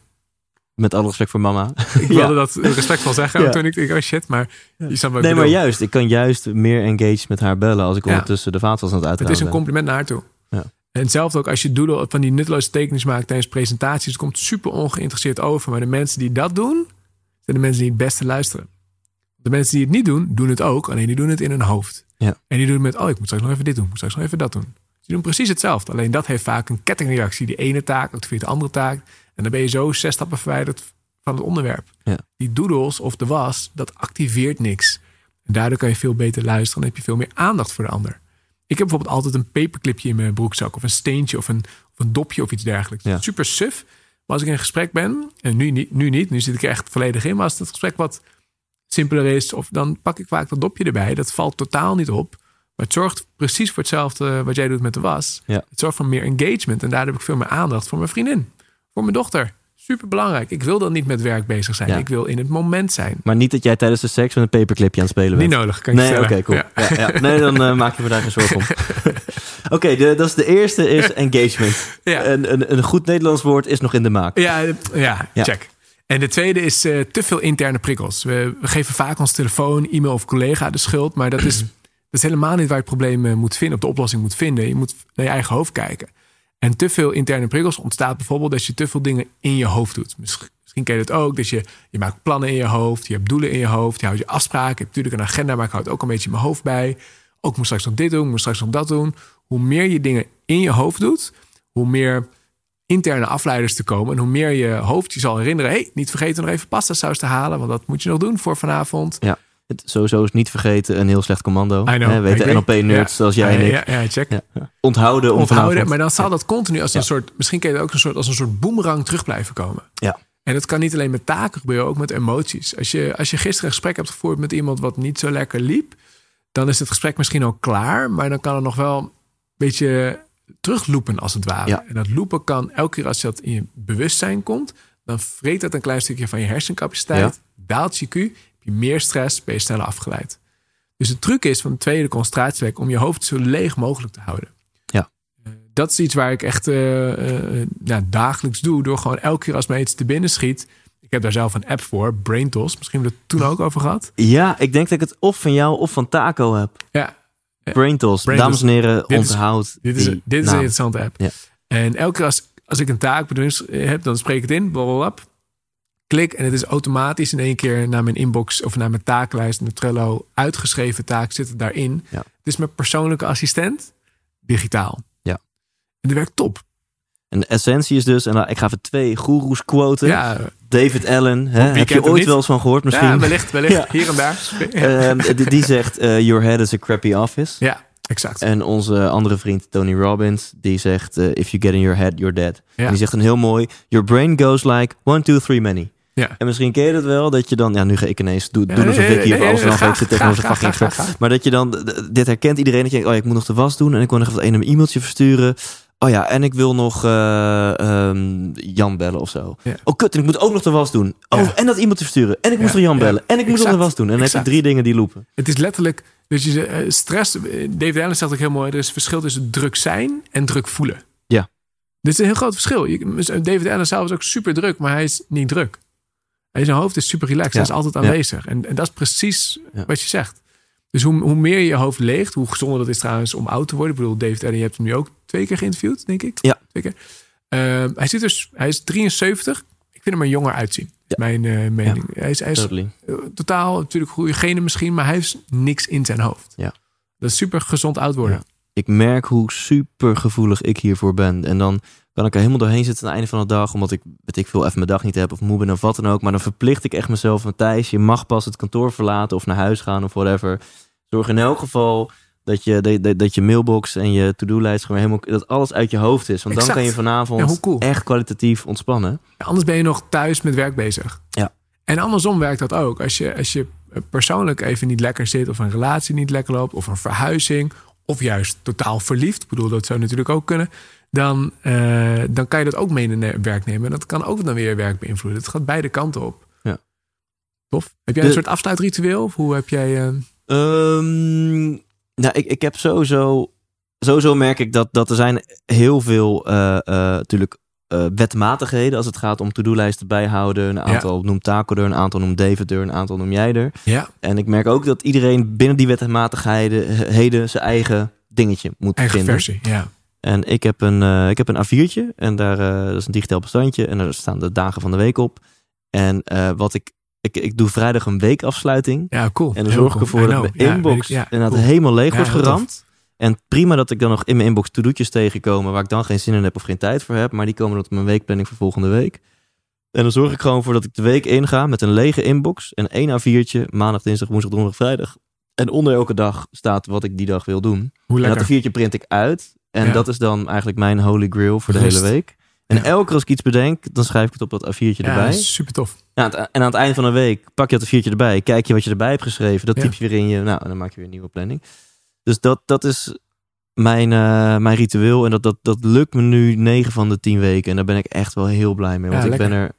met alle respect voor mama. Ik wilde dat respectvol zeggen. Ja. Toen ik dacht, oh shit, maar je Nee, maar juist. Ik kan juist meer engaged met haar bellen als ik Ja. ondertussen de vaatwas aan het Het uitruimen is een compliment naar haar toe. Ja. En hetzelfde ook als je doodle van die nutteloze tekeningen maakt tijdens presentaties. Het komt super ongeïnteresseerd over. Maar de mensen die dat doen, zijn de mensen die het beste luisteren. De mensen die het niet doen, doen het ook. Alleen die doen het in hun hoofd. Ja. En die doen het met, oh, ik moet straks nog even dit doen. Ik moet straks nog even dat doen. Die doen precies hetzelfde. Alleen dat heeft vaak een kettingreactie. Die ene taak activeert de andere taak. En dan ben je zo zes stappen verwijderd van het onderwerp. Ja. Die doodles of de was, dat activeert niks. En daardoor kan je veel beter luisteren. Dan heb je veel meer aandacht voor de ander. Ik heb bijvoorbeeld altijd een paperclipje in mijn broekzak. Of een steentje of een, of een dopje of iets dergelijks. Ja. Super suf. Maar als ik in een gesprek ben, en nu niet, nu niet, nu zit ik er echt volledig in. Maar als het gesprek wat simpeler is, of dan pak ik vaak dat dopje erbij. Dat valt totaal niet op. Maar het zorgt precies voor hetzelfde wat jij doet met de was. Ja. Het zorgt voor meer engagement. En daardoor heb ik veel meer aandacht voor mijn vriendin. Voor mijn dochter. Super belangrijk. Ik wil dan niet met werk bezig zijn. Ja. Ik wil in het moment zijn. Maar niet dat jij tijdens de seks met een paperclipje aan het spelen bent. Niet nodig, kan ik Nee, je oké, cool. Ja. Ja. Nee, dan eh, maak je me daar geen zorgen om. Oké, de- dat is de eerste, is engagement. Een, een, een goed Nederlands woord is nog in de maak. Ja, ja, Ja. check. En de tweede is eh, te veel interne prikkels. We, we geven vaak ons telefoon, e-mail of collega de schuld. Maar dat is, dat is helemaal niet waar je het probleem eh, moet vinden, of de oplossing moet vinden. Je moet naar je eigen hoofd kijken. En te veel interne prikkels ontstaat bijvoorbeeld als je te veel dingen in je hoofd doet. Misschien, ken je het ook, dat je, je maakt plannen in je hoofd, je hebt doelen in je hoofd, je houdt je afspraken. Je hebt natuurlijk een agenda, maar ik houd ook een beetje mijn hoofd bij. Ook moet straks nog dit doen, moet straks nog dat doen. Hoe meer je dingen in je hoofd doet, hoe meer interne afleiders te komen. En hoe meer je hoofd je zal herinneren... hey, niet vergeten nog even pasta saus te halen... want dat moet je nog doen voor vanavond. Ja. Het, sowieso is niet vergeten een heel slecht commando. I know, weten. NLP-nerds Ja. zoals jij en ik. ja, ja, check. Onthouden Onthouden, maar dan zal dat continu als een soort... misschien ken je ook een soort, als een soort boemerang terug blijven komen. Ja. En dat kan niet alleen met taken gebeuren, ook met emoties. Als je, als je gisteren een gesprek hebt gevoerd met iemand wat niet zo lekker liep... dan is het gesprek misschien al klaar... maar dan kan het nog wel een beetje terugloepen als het ware. Ja. En dat loepen kan elke keer als dat in je bewustzijn komt... dan vreet dat een klein stukje van je hersencapaciteit. Daalt je Q, je meer stress, ben je sneller afgeleid. Dus de truc is van de tweede concentratiewek... om je hoofd zo leeg mogelijk te houden. Ja. Eh, Dat is iets waar ik echt eh, eh, nou, dagelijks doe... door gewoon elke keer als mij iets te binnen schiet... Ik heb daar zelf een app voor, BrainTos. Misschien hebben we het toen ook over gehad. Ja, ik denk dat ik het of van jou of van Taco heb. Ja, Braintos. Braintos. Dames en heren, Dit is- onthoud dit is, dit is een interessante app. Ja. En elke keer als, als ik een taak heb, dan spreek ik het in, blablabla. Klik en het is automatisch in één keer naar mijn inbox of naar mijn taaklijst, mijn Trello uitgeschreven taak zit het daarin. Ja. Het is mijn persoonlijke assistent, digitaal. Ja. En dat werkt top. En de essentie is dus, en nou, ik ga even twee goeroes quoten. Ja, David Allen, hè, heb je ooit wel eens van gehoord misschien? ja wellicht, wellicht. Ja. Hier en daar. Ehm, die, die zegt, eh, your head is a crappy office. ja, exact. En onze andere vriend Tony Robbins, die zegt, eh, if you get in your head, you're dead. Ja. En die zegt een heel mooi, your brain goes like one, two, three, many. Ja. En misschien ken je dat wel, dat je dan, ja nu ga ik ineens doen, doen alsof ik hier voor ik zit tegen onze fucking expert. Maar dat je dan, dit herkent iedereen, dat je denkt, oh ja, ik moet nog de was doen en ik wil nog even een e-mailtje versturen. Oh ja, en ik wil nog eh, ehm, Jan bellen of zo. Oh kut, en ik moet ook nog de was doen. Oh, en dat e-mailtje versturen. En ik moest Ja, nog Jan ja. bellen. En ik moet nog de was doen. En dan heb je drie dingen die lopen. Het is letterlijk, dus je eh, stress. eh, David Allen zegt ook heel mooi: er is verschil tussen druk zijn en druk voelen. Ja. Dit is een heel groot verschil. David Allen zelf is ook super druk, maar hij is niet druk. Hij, zijn hoofd is super relaxed. Ja. Hij is altijd Ja. aanwezig. En, en dat is precies Ja. wat je zegt. Dus hoe, hoe meer je hoofd leegt, hoe gezonder dat is trouwens om oud te worden. Ik bedoel, David Allen, je hebt hem nu ook twee keer geïnterviewd, denk ik. Ja. Twee keer. Ehm, hij, zit dus, hij is 73. Ik vind hem er jonger uitzien. Ja. Mijn eh, mening. Hij is, hij is Totally. eh, totaal natuurlijk goede genen misschien, maar hij heeft niks in zijn hoofd. Ja. Dat is super gezond oud worden. Ja. Ik merk hoe super gevoelig ik hiervoor ben. En dan kan ik er helemaal doorheen zitten aan het einde van de dag. Omdat ik, weet ik veel, even mijn dag niet heb of moe ben of wat dan ook. Maar dan verplicht ik echt mezelf van Thijs. Je mag pas het kantoor verlaten of naar huis gaan of whatever. Zorg in elk geval dat je, dat, dat, je mailbox en je to-do-lijst gewoon helemaal... Dat alles uit je hoofd is. Want dan kan je vanavond Ja, hoe cool. echt kwalitatief ontspannen. Anders ben je nog thuis met werk bezig. Ja. En andersom werkt dat ook. Als je, als je persoonlijk even niet lekker zit, of een relatie niet lekker loopt, of een verhuizing, of juist totaal verliefd, ik bedoel, dat zou natuurlijk ook kunnen, dan, eh, dan kan je dat ook mee in werk nemen. En dat kan ook dan weer werk beïnvloeden. Het gaat beide kanten op. Ja. Tof. Heb jij De- een soort afsluitritueel? Of hoe heb jij. eh, Ehm, nou, ik, ik heb sowieso... Sowieso merk ik dat, dat er zijn heel veel eh, natuurlijk eh, wetmatigheden als het gaat om to-do-lijsten bijhouden. Een aantal noemt Taco er, een aantal noemt David er, een aantal noem jij er. ja, En ik merk ook dat iedereen binnen die wetmatigheden heden zijn eigen dingetje moet eigen vinden. versie. Ja. En ik heb een, eh, ik heb een A4'tje en daar eh, dat is een digitaal bestandje en daar staan de dagen van de week op. En eh, wat ik, ik, ik doe vrijdag een weekafsluiting. ja, cool. En dan zorg ik ervoor dat mijn Ja, inbox inderdaad cool. helemaal leeg Ja, wordt geramd. En prima dat ik dan nog in mijn inbox to-do'tjes tegenkomen waar ik dan geen zin in heb of geen tijd voor heb. Maar die komen op mijn weekplanning voor volgende week. En dan zorg ik gewoon voor dat ik de week inga met een lege inbox. En één A4'tje, maandag, dinsdag, woensdag, donderdag, vrijdag. En onder elke dag staat wat ik die dag wil doen. Hoe En dat A4'tje print ik uit. En Ja. dat is dan eigenlijk mijn holy grail voor de Rust. hele week. En Ja. elke keer als ik iets bedenk, dan schrijf ik het op dat A4'tje ja, erbij. super tof. Ja, het- en aan het eind van de week pak je dat A4'tje erbij. Kijk je wat je erbij hebt geschreven. Dat typ je weer in je. Nou, en dan maak je weer een nieuwe planning. Dus dat, dat is mijn, eh, mijn ritueel. En dat, dat, dat lukt me nu 9 van de 10 weken. En daar ben ik echt wel heel blij mee. Want ik lekker. ben er,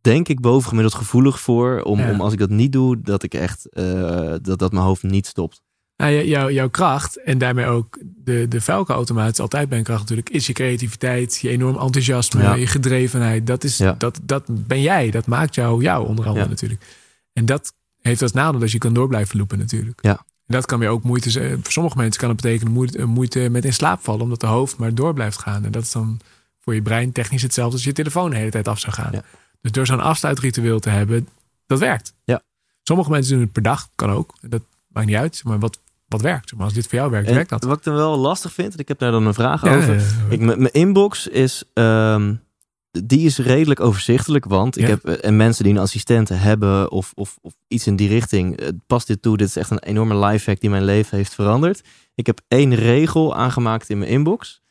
denk ik, bovengemiddeld gevoelig voor. Om, om als ik dat niet doe, dat ik echt, eh, dat, dat mijn hoofd niet stopt. Nou, jou- jou, jouw kracht en daarmee ook de, de vuilkeautomaat is altijd bij een kracht natuurlijk. Is je creativiteit, je enorm enthousiasme, Ja. je gedrevenheid. Dat, is, Ja. dat, dat ben jij. Dat maakt jou jou onder andere Ja. natuurlijk. En dat heeft als nadeel dat je kan door blijven lopen natuurlijk. Ja. En dat kan weer ook moeite zijn. Voor sommige mensen kan het betekenen moeite, moeite met in slaap vallen. Omdat de hoofd maar door blijft gaan. En dat is dan voor je brein technisch hetzelfde als je telefoon de hele tijd af zou gaan. Dus door zo'n afsluitritueel te hebben, dat werkt. Ja. Sommige mensen doen het per dag, kan ook. Dat maakt niet uit. Maar wat, wat werkt? Maar als dit voor jou werkt, En werkt dat. wat ik dan wel lastig vind, en ik heb daar dan een vraag Ja, over. ja. Ik, mijn inbox is, ehm, die is redelijk overzichtelijk, want ik heb eh, en mensen die een assistent hebben of, of, of iets in die richting, eh, past dit toe. Dit is echt een enorme lifehack die mijn leven heeft veranderd. Ik heb één regel aangemaakt in mijn inbox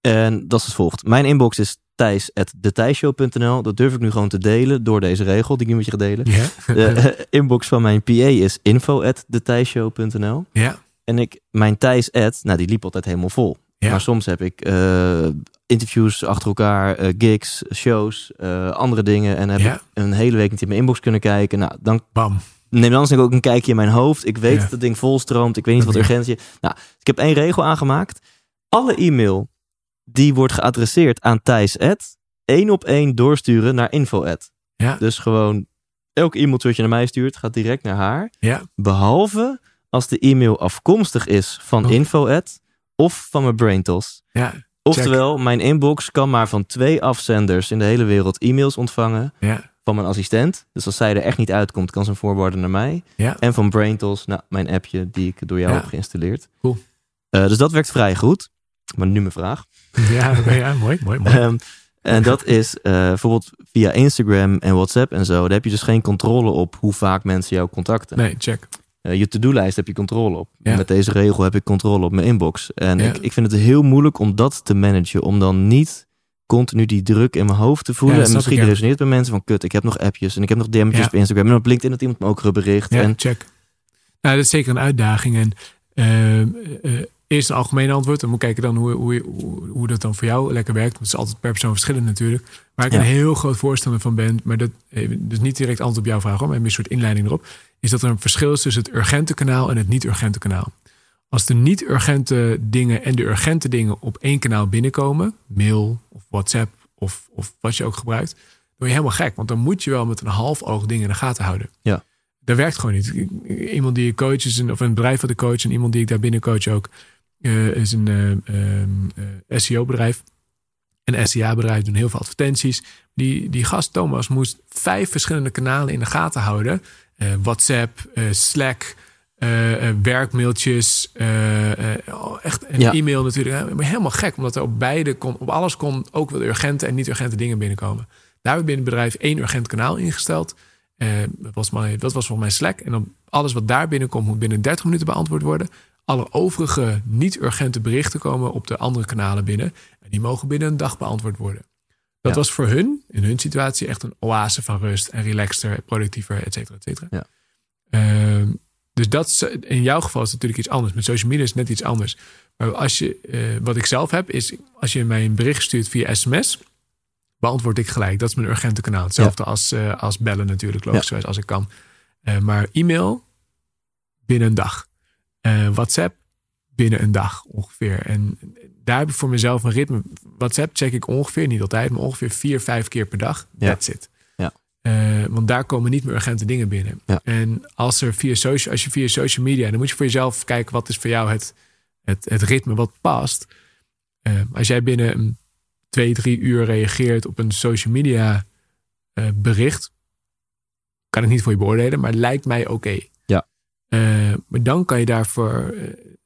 en dat is als volgt. Mijn inbox is thijs.detijshow.nl. Dat durf ik nu gewoon te delen door deze regel die ik nu met je ga delen. Ja. De eh, inbox van mijn PA is info.detijshow.nl. ja. En ik, mijn Thijs ad, nou die liep altijd helemaal vol. Ja. Maar soms heb ik eh, interviews achter elkaar, eh, gigs, shows, andere dingen. En heb Ja. ik een hele week niet in mijn inbox kunnen kijken. Nou, dan Bam. neem dan ook een kijkje in mijn hoofd. Ik weet dat het ding vol stroomt. Ik weet niet wat urgentie. Nou, ik heb één regel aangemaakt. Alle e-mail die wordt geadresseerd aan Thijs ad, één op één doorsturen naar info ad. Ja. Dus gewoon elk e-mailtje wat je naar mij stuurt, gaat direct naar haar. Ja. Behalve als de e-mail afkomstig is van Oh. info of van mijn braintos. Ja. Oftewel, mijn inbox kan maar van twee afzenders in de hele wereld e-mails ontvangen. Ja. Van mijn assistent. Dus als zij er echt niet uitkomt, kan ze hem voorwaarden naar mij. Ja. En van BrainTools, nou, mijn appje die ik door jou Ja. heb geïnstalleerd. Cool. Eh, dus dat werkt vrij goed. Maar nu mijn vraag. Ja, ja, mooi, mooi, mooi. Ehm, en dat is eh, bijvoorbeeld via Instagram en WhatsApp en zo. Daar heb je dus geen controle op hoe vaak mensen jou contacten. Nee, check. Eh, je to-do-lijst heb je controle op. Ja. Met deze regel heb ik controle op mijn inbox. En Ja. ik, ik vind het heel moeilijk om dat te managen. Om dan niet continu die druk in mijn hoofd te voelen. Ja, en misschien ik, resoneert bij mensen van... kut, ik heb nog appjes en ik heb nog DM'tjes op Instagram. En op LinkedIn dat iemand me ook bericht. Ja, En check. Nou, dat is zeker een uitdaging. En eh, eh, eerst een algemeen antwoord. Dan moet ik kijken dan hoe, hoe, hoe, hoe dat dan voor jou lekker werkt. Want het is altijd per persoon verschillend natuurlijk. Waar ik Ja. een heel groot voorstander van ben. Maar dat eh, dus niet direct antwoord op jouw vraag. Hoor, maar een soort inleiding erop. Is dat er een verschil is tussen het urgente kanaal en het niet-urgente kanaal. Als de niet-urgente dingen en de urgente dingen op één kanaal binnenkomen. Mail of WhatsApp of, of wat je ook gebruikt. Dan word je helemaal gek. Want dan moet je wel met een half oog dingen in de gaten houden. Ja. Dat werkt gewoon niet. Iemand die ik coach is of een bedrijf wat ik coach en iemand die ik daar binnen coach ook is een eh, ehm, eh, SEO-bedrijf. Een SEA-bedrijf doen heel veel advertenties. Die, die gast Thomas moest vijf verschillende kanalen in de gaten houden: Eh, WhatsApp, eh, Slack, eh, eh, werkmailtjes, eh, eh, echt en Ja. e-mail natuurlijk. Maar helemaal gek, omdat er op beide kon, op alles kon ook wel urgente en niet urgente dingen binnenkomen. Daar hebben we binnen het bedrijf één urgent kanaal ingesteld. Eh, dat, was mijn, dat was volgens mij Slack. En dan alles wat daar binnenkomt moet binnen 30 minuten beantwoord worden. Alle overige niet-urgente berichten komen op de andere kanalen binnen. En die mogen binnen een dag beantwoord worden. Dat Ja. was voor hun, in hun situatie, echt een oase van rust en relaxter, productiever, et cetera, et cetera. Ja. Ehm, dus dat is, in jouw geval is het natuurlijk iets anders. Met social media is het net iets anders. Maar als je, eh, wat ik zelf heb, is als je mij een bericht stuurt via sms, beantwoord ik gelijk. Dat is mijn urgente kanaal. Hetzelfde als, eh, als bellen natuurlijk, logischerwijs, als ik kan. Eh, maar e-mail binnen een dag. Eh, WhatsApp binnen een dag ongeveer. En daar heb ik voor mezelf een ritme. WhatsApp check ik ongeveer, niet altijd, maar ongeveer vier, vijf keer per dag. Ja. That's it. Ja. Eh, want daar komen niet meer urgente dingen binnen. Ja. En als, er via social, als je via social media, dan moet je voor jezelf kijken wat is voor jou het, het, het ritme wat past. Eh, als jij binnen een twee, drie uur reageert op een social media eh, bericht, kan ik niet voor je beoordelen, maar lijkt mij oké. Eh, maar dan kan je daarvoor,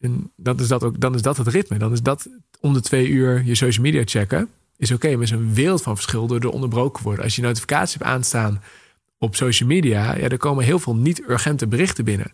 eh, dat is dat ook, dan is dat het ritme. Dan is dat om de twee uur je social media checken, is oké. maar is een wereld van verschil door er onderbroken worden. Als je notificaties hebt aanstaan op social media, ja, er komen heel veel niet-urgente berichten binnen.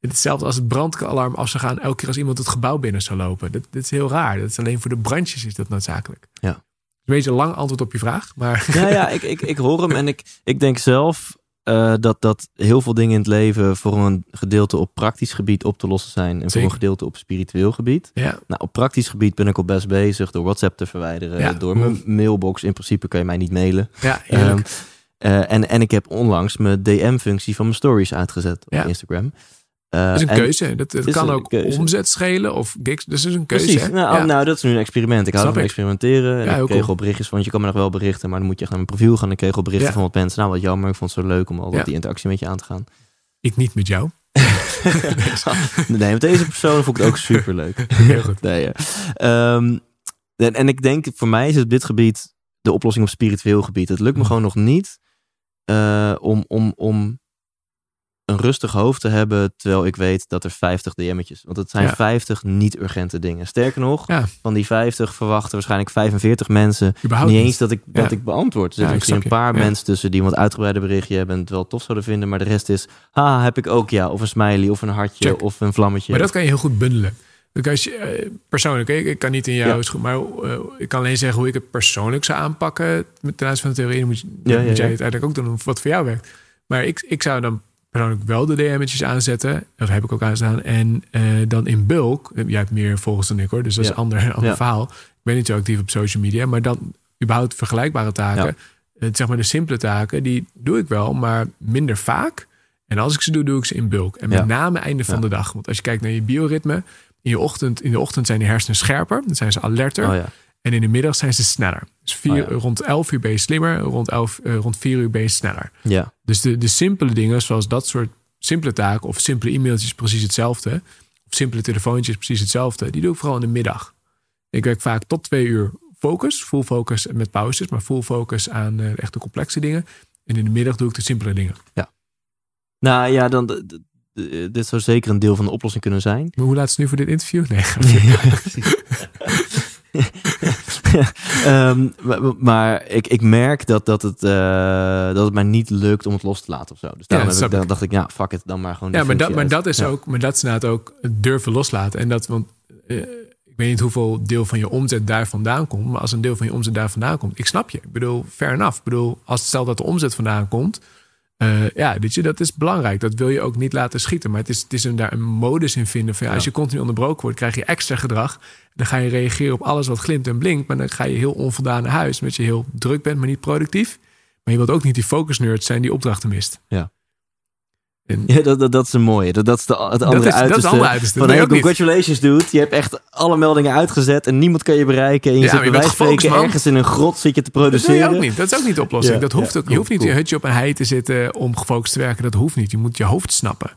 Hetzelfde als het brandalarm af zou gaan elke keer als iemand het gebouw binnen zou lopen. Dat, dat is heel raar. Dat is alleen voor de brandjes is dat noodzakelijk. Ja. Een beetje een lang antwoord op je vraag, maar Ja, ja ik, ik, ik hoor hem en ik, ik denk zelf eh, dat, dat heel veel dingen in het leven voor een gedeelte op praktisch gebied op te lossen zijn. En voor een gedeelte op spiritueel gebied. ja, Nou, op praktisch gebied ben ik al best bezig door WhatsApp te verwijderen. Ja. Door mijn mailbox. In principe kan je mij niet mailen. ja. Ehm, eh, en, en ik heb onlangs mijn DM-functie van mijn stories uitgezet op Ja. Instagram. Eh, dat is een en- keuze. Dat, is kan ook keuze. omzet schelen of gigs. Dus dat is een keuze. Precies. Nou, Ja. nou, dat is nu een experiment. Ik hou Snap van ik. experimenteren. En Ja, ik kreeg cool. al berichtjes, want je kan me nog wel berichten, maar dan moet je echt naar mijn profiel gaan. Ik kreeg al berichten Ja. van wat mensen. Nou, wat jammer. Ik vond het zo leuk om al die interactie met je aan te gaan. Ik niet met jou. Nee, met deze persoon vond ik het ook super leuk. Heel goed. Nee, ja. Ehm, en, en ik denk, voor mij is het op dit gebied de oplossing op spiritueel gebied. Het lukt me Mhm. gewoon nog niet eh, om, om, om een rustig hoofd te hebben, terwijl ik weet dat er 50 DM'tjes. Want het zijn Ja. 50 niet-urgente dingen. Sterker nog, Ja. van die 50 verwachten waarschijnlijk 45 mensen Überhaupt niet eens dat ik, dat ik beantwoord. Er Ja, zitten misschien een paar mensen tussen die wat uitgebreider berichtje hebben en het wel tof zouden vinden, maar de rest is, ha, heb ik ook ja, of een smiley, of een hartje, Check. of een vlammetje. Maar dat kan je heel goed bundelen. Eh, persoonlijk, ik, kan niet in jouw schoen, maar eh, ik kan alleen zeggen hoe ik het persoonlijk zou aanpakken met ten aanzien van de theorie. Dan moet, moet jij het eigenlijk ook doen wat voor jou werkt. Maar ik, ik zou dan persoonlijk wel de DM'tjes aanzetten. Dat heb ik ook aanstaan. En eh, dan in bulk, eh, jij hebt meer volgers dan ik hoor, dus dat is een ander, ander Ja. verhaal. Ik ben niet zo actief op social media, maar dan überhaupt vergelijkbare taken. Ja. eh, zeg maar de simpele taken, die doe ik wel, maar minder vaak. En als ik ze doe, doe ik ze in bulk. En met name einde van de dag. Want als je kijkt naar je bioritme, in, je ochtend, in de ochtend zijn die hersenen scherper. Dan zijn ze alerter. Oh. En in de middag zijn ze sneller. Dus vier, Oh ja. rond 11 uur ben je slimmer. Rond, 11, eh, rond 4 uur ben je sneller. Ja. Dus de, de simpele dingen, zoals dat soort simpele taken... of simpele e-mailtjes precies hetzelfde... of simpele telefoontjes precies hetzelfde... die doe ik vooral in de middag. Ik werk vaak tot twee uur focus. Full focus met pauzes, maar full focus aan uh, echt de complexe dingen. En in de middag doe ik de simpele dingen. Nou ja, dan, d- dit zou zeker een deel van de oplossing kunnen zijn. Maar hoe laat is het nu voor dit interview? Nee. Ehm, maar maar ik, ik merk dat, dat, het, eh, dat het mij niet lukt om het los te laten of zo. Dus daarom heb ik, dacht ik, ja, fuck it, dan maar gewoon Ja, maar dat, maar dat is Ja. ook, maar dat is inderdaad ook het durven loslaten. En dat, want eh, ik weet niet hoeveel deel van je omzet daar vandaan komt. Maar als een deel van je omzet daar vandaan komt, ik snap je. Ik bedoel, fair enough. Ik bedoel, als stel dat de omzet vandaan komt. Eh, ja, weet je, dat is belangrijk. Dat wil je ook niet laten schieten. Maar het is, het is een, daar een modus in vinden. Van, ja, Als je continu onderbroken wordt, krijg je extra gedrag. Dan ga je reageren op alles wat glimt en blinkt. Maar dan ga je heel onvoldaan naar huis. Omdat je heel druk bent, maar niet productief. Maar je wilt ook niet die focus nerd zijn die opdrachten mist. Ja. En Ja, dat, dat, dat is een mooie. Dat, dat is de, het andere dat, is, dat is andere uiterste. Van hey, niet. congratulations dude. Je hebt echt alle meldingen uitgezet en niemand kan je bereiken. En je Ja, zit bij wijze spreken man. ergens in een grot zit je te Dat produceren. je ook niet. Dat is ook niet de oplossing. Ja, dat hoeft ook, je hoeft niet cool. je hutje op een hei te zitten om gefocust te werken. Dat hoeft niet. Je moet je hoofd snappen.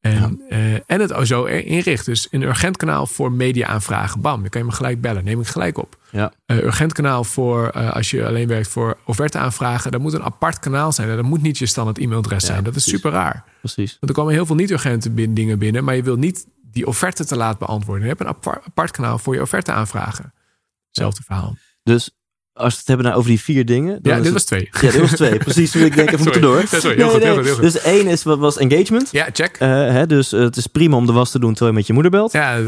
En, eh, en het zo inrichten. Dus een urgent kanaal voor media-aanvragen. Bam, dan kan je me gelijk bellen. Neem ik gelijk op. Ja. Eh, urgent kanaal voor eh, als je alleen werkt voor offerte-aanvragen. Dat moet een apart kanaal zijn. Dat moet niet je standaard e-mailadres Ja, zijn. Dat is super raar. Precies. Want er komen heel veel niet-urgente bin- dingen binnen. Maar je wilt niet die offerte te laat beantwoorden. Je hebt een apart, apart kanaal voor je offerte-aanvragen. Hetzelfde verhaal. Dus als we het hebben nou over die vier dingen. dan Ja, dit het- was twee. Ja, dit was twee. Precies. Ik denk even moeten door. Ja, sorry, heel goed, heel goed, heel goed. Dus één is, wat was engagement. Ja, check. Eh, hè, dus eh, het is prima om de was te doen terwijl je met je moeder belt. Ja, eh,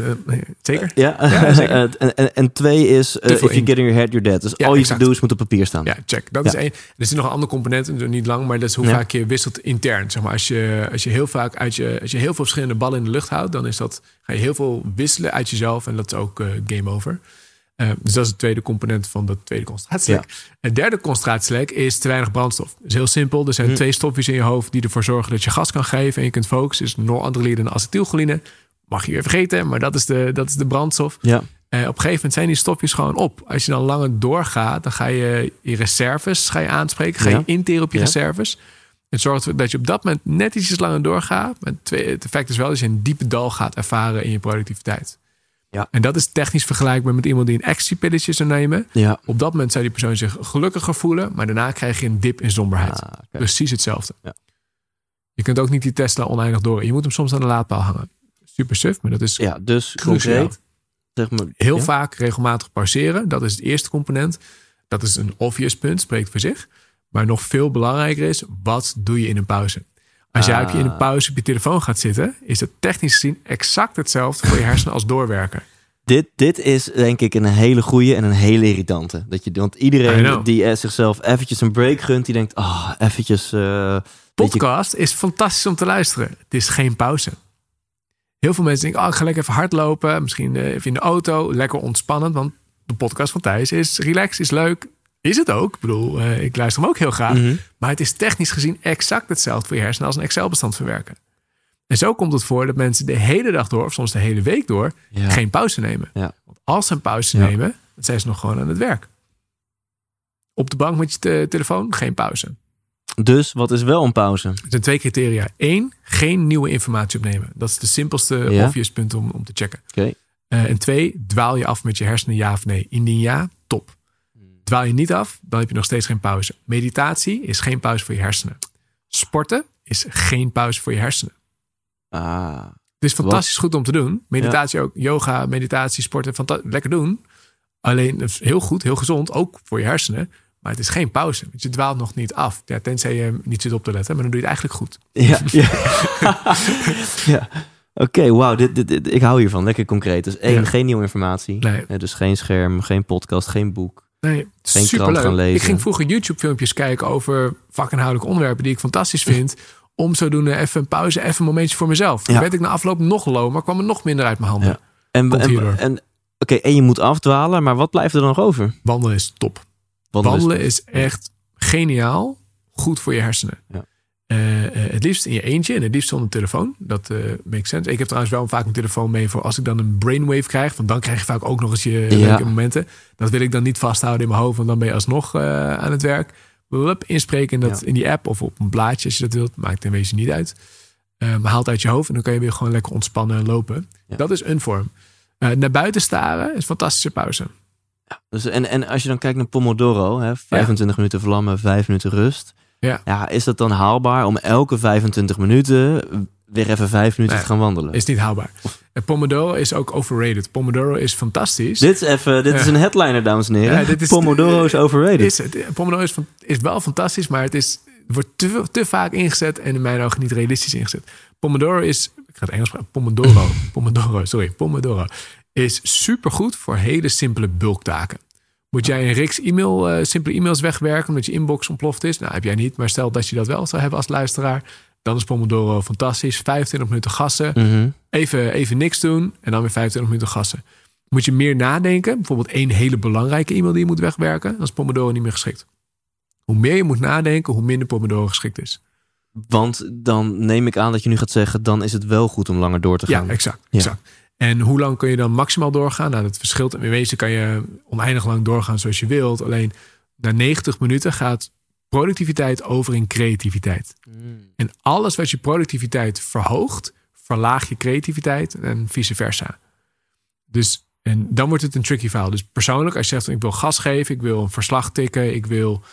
zeker. Ja, Ja, zeker. En, en, en twee is, if veel you in. get in your head, you're dead. Dus al je to-do's moet op papier staan. Ja, check. Dat is één. Er zit nog een andere component, niet lang, maar dat is hoe vaak je wisselt intern. Zeg maar, als je, als je heel vaak uit je, als je heel veel verschillende ballen in de lucht houdt, dan is dat, ga je heel veel wisselen uit jezelf en dat is ook game over. Eh, dus dat is de tweede component van de tweede concentratielek. Het derde concentratielek is te weinig brandstof. Dat is heel simpel. Er zijn Hm. twee stofjes in je hoofd die ervoor zorgen dat je gas kan geven en je kunt focussen. Dus noradrenaline en acetylcholine. Mag je weer vergeten, maar dat is de, dat is de brandstof. Ja. Eh, op een gegeven moment zijn die stofjes gewoon op. Als je dan langer doorgaat, dan ga je je reserves ga je aanspreken. Ga je interen op je reserves. Het zorgt ervoor dat je op dat moment net ietsjes langer doorgaat. Maar het het effect is wel dat je een diepe dal gaat ervaren in je productiviteit. Ja. En dat is technisch vergelijkbaar met iemand die een ecstasy-pilletje zou nemen. Ja. Op dat moment zou die persoon zich gelukkiger voelen. Maar daarna krijg je een dip in somberheid. Ah. Precies hetzelfde. Ja. Je kunt ook niet die Tesla oneindig door. Je moet hem soms aan de laadpaal hangen. Super suf, maar dat is Ja, dus Cruciaal. concreet. Zeg maar, heel ja? vaak regelmatig pauzeren. Dat is het eerste component. Dat is een obvious punt, spreekt voor zich. Maar nog veel belangrijker is, wat doe je in een pauze? Als jij Ah. op je in een pauze op je telefoon gaat zitten, is dat technisch gezien exact hetzelfde voor je hersenen als doorwerken. Dit, dit is denk ik een hele goeie en een hele irritante. Dat je, want iedereen die eh, zichzelf eventjes een break gunt, die denkt, ah, eventjes... je- Podcast is fantastisch om te luisteren. Het is geen pauze. Heel veel mensen denken, oh, ik ga lekker even hardlopen. Misschien eh, even in de auto. Lekker ontspannend. Want de podcast van Thijs is relax, is leuk. Is het ook. Ik bedoel, eh, ik luister hem ook heel graag. Mhm. Maar het is technisch gezien exact hetzelfde voor je hersenen als een Excel-bestand verwerken. En zo komt het voor dat mensen de hele dag door, of soms de hele week door, Ja. geen pauze nemen. Ja. Want als ze een pauze Ja. nemen, dan zijn ze nog gewoon aan het werk. Op de bank met je te- telefoon, geen pauze. Dus wat is wel een pauze? Er zijn twee criteria. Eén, geen nieuwe informatie opnemen. Dat is de simpelste, obvious punt om, om te checken. Oké. Eh, en twee, dwaal je af met je hersenen, ja of nee? Indien ja, top. Dwaal je niet af, dan heb je nog steeds geen pauze. Meditatie is geen pauze voor je hersenen. Sporten is geen pauze voor je hersenen. Ah, Het is fantastisch goed om te doen. Meditatie ook, yoga, meditatie, sporten, lekker doen. Alleen heel goed, heel gezond, ook voor je hersenen. Maar het is geen pauze. Want je dwaalt nog niet af. Ja, tenzij je niet zit op te letten, maar dan doe je het eigenlijk goed. ja. ja. ja. Oké, wauw, dit, dit, dit- ik hou hiervan. Lekker concreet. Dus één, Ja. geen nieuwe informatie. Nee. Eh, dus geen scherm, geen podcast, geen boek. Nee, Geen superleuk. gaan lezen. Ik ging vroeger YouTube-filmpjes kijken over vakinhoudelijke onderwerpen die ik fantastisch vind. Om zodoende even een pauze, even een momentje voor mezelf. Dan Ja. werd ik na afloop nog maar kwam er nog minder uit mijn handen. Ja. En, en, Oké, en je moet afdwalen, maar wat blijft er dan nog over? Wandelen is top. Wandelen is- Wandelen is echt geniaal. Goed voor je hersenen. Ja. Eh, eh, het liefst in je eentje en het liefst zonder telefoon. Dat eh makes sense. Ik heb trouwens wel vaak een telefoon mee voor als ik dan een brainwave krijg. Want dan krijg je vaak ook nog eens je leuke momenten. Dat wil ik dan niet vasthouden in mijn hoofd. Want dan ben je alsnog aan het werk. Wup, inspreken in, dat, Ja. in die app of op een blaadje als je dat wilt. Maakt in wezen niet uit. Maar haal het uit je hoofd en dan kan je weer gewoon lekker ontspannen en lopen. Ja. Dat is een vorm. Naar buiten staren is een fantastische pauze. Dus, en, en als je dan kijkt naar Pomodoro, hè, 25 minuten vlammen, 5 minuten rust. Ja. ja. Is dat dan haalbaar om elke 25 minuten weer even 5 minuten Nee, te gaan wandelen? Is niet haalbaar. En Pomodoro is ook overrated. Pomodoro is fantastisch. Dit is, even, dit is een headliner, dames en heren. Ja, dit is- Pomodoro is overrated. is, het- Pomodoro is, van- is wel fantastisch, maar het is, wordt te, te vaak ingezet en in mijn ogen niet realistisch ingezet. Pomodoro is, ik ga het Engels praten, Pomodoro, Pomodoro, sorry, Pomodoro is supergoed voor hele simpele bulktaken. Moet jij een reeks e-mail, eh, simpele e-mails wegwerken omdat je inbox ontploft is? Nou, heb jij niet, maar stel dat je dat wel zou hebben als luisteraar, dan is Pomodoro fantastisch. 25 minuten gassen, Mhm. even, even niks doen en dan weer 25 minuten gassen. Moet je meer nadenken, bijvoorbeeld één hele belangrijke e-mail die je moet wegwerken, dan is Pomodoro niet meer geschikt. Hoe meer je moet nadenken, hoe minder Pomodoro geschikt is. Want dan neem ik aan dat je nu gaat zeggen, dan is het wel goed om langer door te gaan. Ja, exact. Ja. En hoe lang kun je dan maximaal doorgaan? Nou, dat verschilt. In wezen kan je oneindig lang doorgaan zoals je wilt. Alleen na 90 minuten gaat productiviteit over in creativiteit. Mm. En alles wat je productiviteit verhoogt, verlaag je creativiteit en vice versa. Dus en dan wordt het een tricky verhaal. Dus persoonlijk, als je zegt ik wil gas geven, ik wil een verslag tikken, ik wil,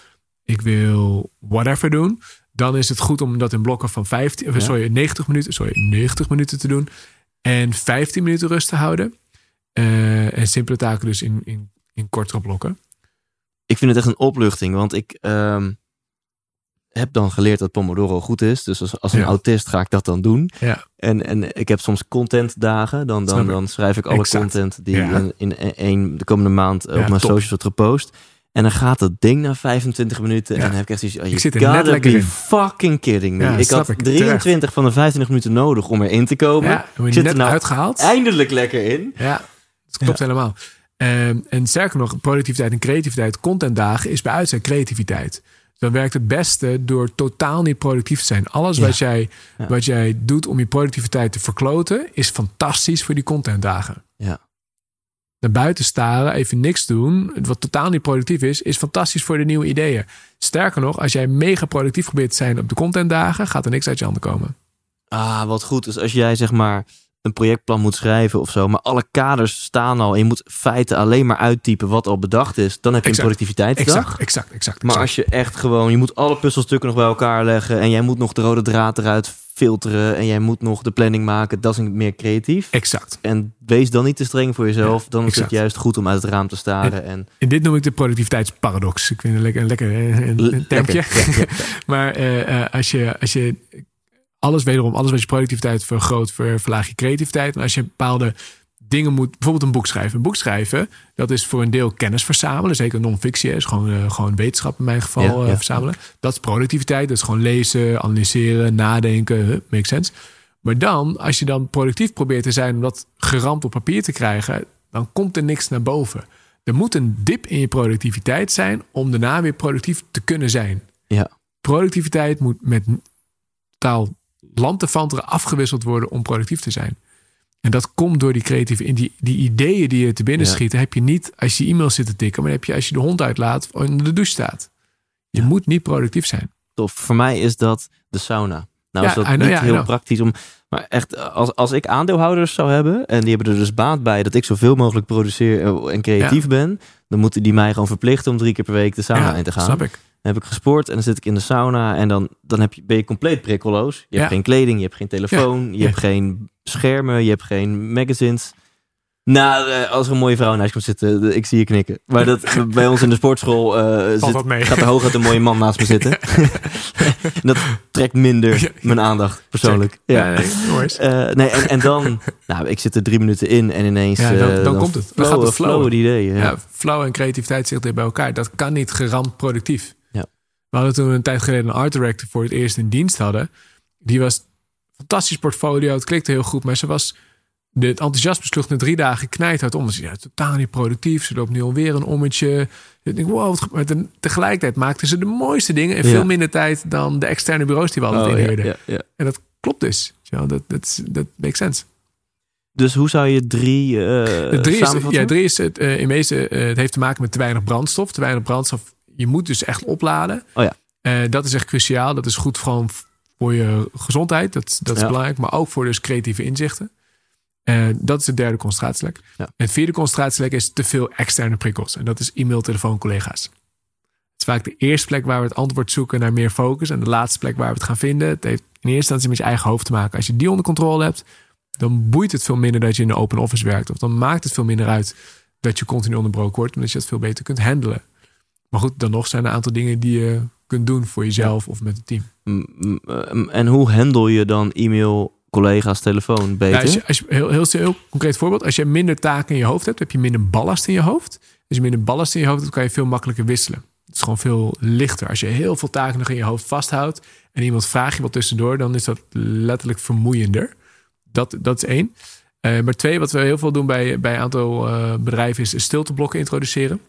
ik wil whatever doen, dan is het goed om dat in blokken van 15, of Ja. sorry, 90 minuten, sorry, 90 minuten te doen en 15 minuten rust te houden. Eh, en simpele taken dus in, in, in kortere blokken. Ik vind het echt een opluchting, want ik ehm, heb dan geleerd dat Pomodoro goed is. Dus als, als een Ja. autist ga ik dat dan doen. Ja. En, en ik heb soms contentdagen. Dan, dan, dan schrijf ik alle Exact. content die Ja. in, in één de komende maand op mijn top. socials wordt gepost. En dan gaat dat ding na 25 minuten. Ja. En dan heb ik echt zoiets. Oh, je zit er net lekker in. fucking kidding me. Ja, ik had ik. 23 van de 25 minuten nodig om erin te komen. Ja, ik zit net er nou uitgehaald. eindelijk lekker in. Ja, dat klopt helemaal. Ehm, en sterker nog, productiviteit en creativiteit, contentdagen is bij uitstek creativiteit. Dan werkt het beste door totaal niet productief te zijn. Alles wat, jij, wat jij doet om je productiviteit te verkloten, is fantastisch voor die contentdagen. Ja. Naar buiten staren, even niks doen, wat totaal niet productief is, is fantastisch voor de nieuwe ideeën. Sterker nog, als jij mega productief probeert te zijn op de contentdagen, gaat er niks uit je handen komen. Ah, wat goed. Dus als jij zeg maar een projectplan moet schrijven of zo, maar alle kaders staan al en je moet feiten alleen maar uittypen wat al bedacht is, dan heb je Exact. een productiviteitsdag. Exact, exact, exact. Maar exact. als je echt gewoon, je moet alle puzzelstukken nog bij elkaar leggen en jij moet nog de rode draad eruit filteren en jij moet nog de planning maken, dat is meer creatief. Exact. En wees dan niet te streng voor jezelf. Ja, dan is exact. het juist goed om uit het raam te staren. En, En dit noem ik de productiviteitsparadox. Ik vind het lekker, een lekker een, termpje. Lekker, ja, ja, maar eh, eh, als, je, als je alles wederom, alles wat je productiviteit vergroot, ver, verlaag je creativiteit. En als je bepaalde dingen moet, bijvoorbeeld een boek schrijven. Een boek schrijven, dat is voor een deel kennis verzamelen. Zeker non-fictie, is gewoon, eh, gewoon wetenschap in mijn geval Ja, eh, ja. verzamelen. Dat is productiviteit. Dat is gewoon lezen, analyseren, nadenken. Huh, makes sense. Maar dan, als je dan productief probeert te zijn om dat geramd op papier te krijgen, dan komt er niks naar boven. Er moet een dip in je productiviteit zijn om daarna weer productief te kunnen zijn. Ja. Productiviteit moet met taal lanterfanteren afgewisseld worden om productief te zijn. En dat komt door die creatieve, in die, die ideeën die je te binnen Ja. schieten, heb je niet als je e-mails zit te tikken, maar heb je als je de hond uitlaat of onder de douche staat. Je moet niet productief zijn. tof. Voor mij is dat de sauna. Nou Ja, is dat know, niet heel praktisch om. Maar echt, als, als ik aandeelhouders zou hebben. en die hebben er dus baat bij dat ik zoveel mogelijk produceer eh, en creatief ben. dan moeten die mij gewoon verplichten om drie keer per week de sauna in te gaan. snap ik. Dan heb ik gesport en dan zit ik in de sauna. en dan, dan heb je, ben je compleet prikkelloos. Je Ja. hebt geen kleding, je hebt geen telefoon. je Ja. hebt geen schermen, je hebt geen magazines. Nou, eh, als er een mooie vrouw naast komt zitten, de- ik zie je knikken. Maar dat, bij ons in de sportschool eh, zit, gaat er hooguit een mooie man naast me zitten. En dat trekt minder mijn aandacht, persoonlijk. Ja. Ja, nee. Eh, nee, en, en dan, nou, ik zit er drie minuten in en ineens. Ja, dan- eh, dan komt het. Dan flowen- gaat het flowen. ideeën. Ja. Ja, flow en creativiteit zitten bij elkaar. Dat kan niet geramd productief. Ja. We hadden toen een tijd geleden een art director voor het eerst in dienst hadden. Die was fantastisch portfolio. Het klikte heel goed, maar ze was... de- Het enthousiasme sloeg na drie dagen knijthard om. Ze ja, totaal niet productief. Ze loopt nu alweer een ommetje. Ik denk, wow, maar ten- tegelijkertijd maakten ze de mooiste dingen... in Ja. veel minder tijd dan de externe bureaus die we altijd Oh, ja, inhuurden. ja, ja. En dat klopt dus. Ja, dat, dat, dat makes sense. Dus hoe zou je drie, De drie is, ja, drie is het, eh, in wezen, eh, het heeft te maken met te weinig brandstof. Te weinig brandstof. Je moet dus echt opladen. Oh ja. Dat is echt cruciaal. Dat is goed gewoon voor je gezondheid. Dat, dat is Ja. belangrijk. Maar ook voor dus creatieve inzichten. Eh, dat is het derde concentratielek. Ja. Het vierde concentratielek is te veel externe prikkels. En dat is e-mail, telefoon, collega's. Het is vaak de eerste plek waar we het antwoord zoeken naar meer focus. En de laatste plek waar we het gaan vinden. Het heeft in eerste instantie met je eigen hoofd te maken. Als je die onder controle hebt, dan boeit het veel minder dat je in de open office werkt. Of dan maakt het veel minder uit dat je continu onderbroken wordt. Omdat je dat veel beter kunt handelen. Maar goed, dan nog zijn er een aantal dingen die je kunt doen voor jezelf of met het team. En hoe handle je dan e-mail, collega's, telefoon beter? Ja, als je, als je, heel, heel, heel concreet voorbeeld. Als je minder taken in je hoofd hebt, heb je minder ballast in je hoofd. Als je minder ballast in je hoofd hebt, kan je veel makkelijker wisselen. Het is gewoon veel lichter. Als je heel veel taken nog in je hoofd vasthoudt en iemand vraagt je wat tussendoor, dan is dat letterlijk vermoeiender. Dat, dat is één. Eh, maar twee, wat we heel veel doen bij, bij een aantal eh, bedrijven, is stilteblokken introduceren.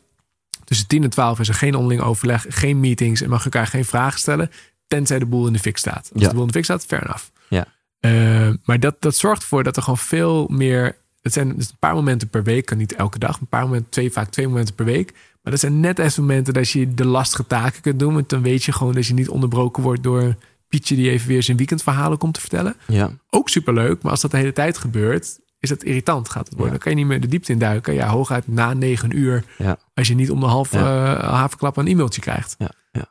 Tussen 10 en 12 is er geen onderling overleg, geen meetings en mag elkaar geen vragen stellen, tenzij de boel in de fik staat. Als Ja. de boel in de fik staat, fair enough. Ja. Eh, maar dat, dat zorgt ervoor dat er gewoon veel meer. Het zijn dus een paar momenten per week, kan niet elke dag, een paar momenten, twee, vaak twee momenten per week. Maar dat zijn net even momenten dat je de lastige taken kunt doen. Want dan weet je gewoon dat je niet onderbroken wordt door Pietje die even weer zijn weekendverhalen komt te vertellen. Ja, Ook superleuk, maar als dat de hele tijd gebeurt, is het irritant gaat het worden. Dan kan je niet meer de diepte in duiken. Ja, hooguit na negen uur, ja, als je niet om de half Ja. eh, een e-mailtje krijgt. ja, ja.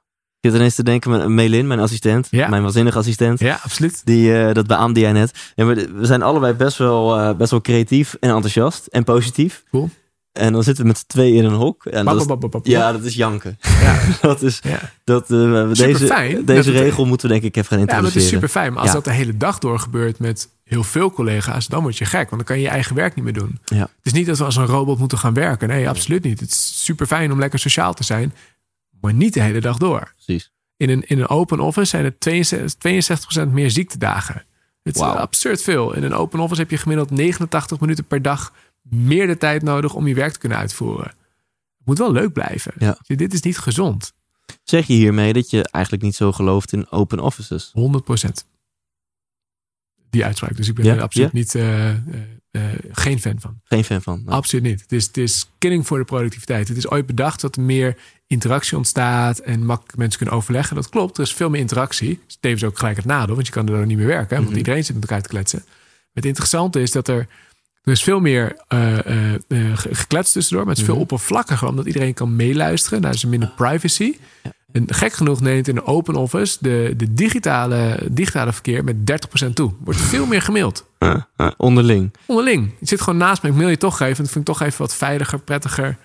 Ik zit ineens te denken met Melin, mijn assistent, Ja. mijn waanzinnige assistent. Ja, absoluut. Die, eh, dat beaamde jij net. Ja, we zijn allebei best wel, eh, best wel creatief en enthousiast en positief. Cool. En dan zitten we met z'n tweeën in een hok. En dat Bap, bap, ja, dat is janken. Ja. dat is, Ja. dat, eh, deze, dat deze het- regel moeten we denk ik even gaan Ja, maar het is introduceren. super fijn. Maar als Ja. dat de hele dag door gebeurt met heel veel collega's, dan word je gek. Want dan kan je je eigen werk niet meer doen. Ja. Het is niet dat we als een robot moeten gaan werken. Nee, absoluut niet. Het is super fijn om lekker sociaal te zijn, maar niet de hele dag door. Precies. In een, in een open office zijn er 62, 62% meer ziektedagen. Het is absurd veel. In een open office heb je gemiddeld 89 minuten per dag meer de tijd nodig om je werk te kunnen uitvoeren. Het moet wel leuk blijven. Ja. Dit is niet gezond. Zeg je hiermee dat je eigenlijk niet zo gelooft in open offices? 100% Die uitspraak. Dus ik ben Ja, er absoluut ja. niet, eh, eh, eh, geen fan van. Geen fan van. Nou, Absoluut niet. Het is, het is killing voor de productiviteit. Het is ooit bedacht dat er meer interactie ontstaat en makkelijk mensen kunnen overleggen. Dat klopt. Er is veel meer interactie. Het is tevens ook gelijk het nadeel, want je kan er dan niet meer werken. hè, Want Mhm. iedereen zit met elkaar te kletsen. Maar het interessante is dat er. Er is veel meer eh, ge- gekletst tussendoor, maar het is veel Mhm. oppervlakkiger, omdat iedereen kan meeluisteren. Daar is er minder privacy. En gek genoeg neemt in een open office de, de digitale, digitale verkeer met 30% toe. Wordt veel meer gemaild. onderling. Onderling. Je zit gewoon naast me. Ik mail je toch even. Dat vind ik toch even wat veiliger, prettiger.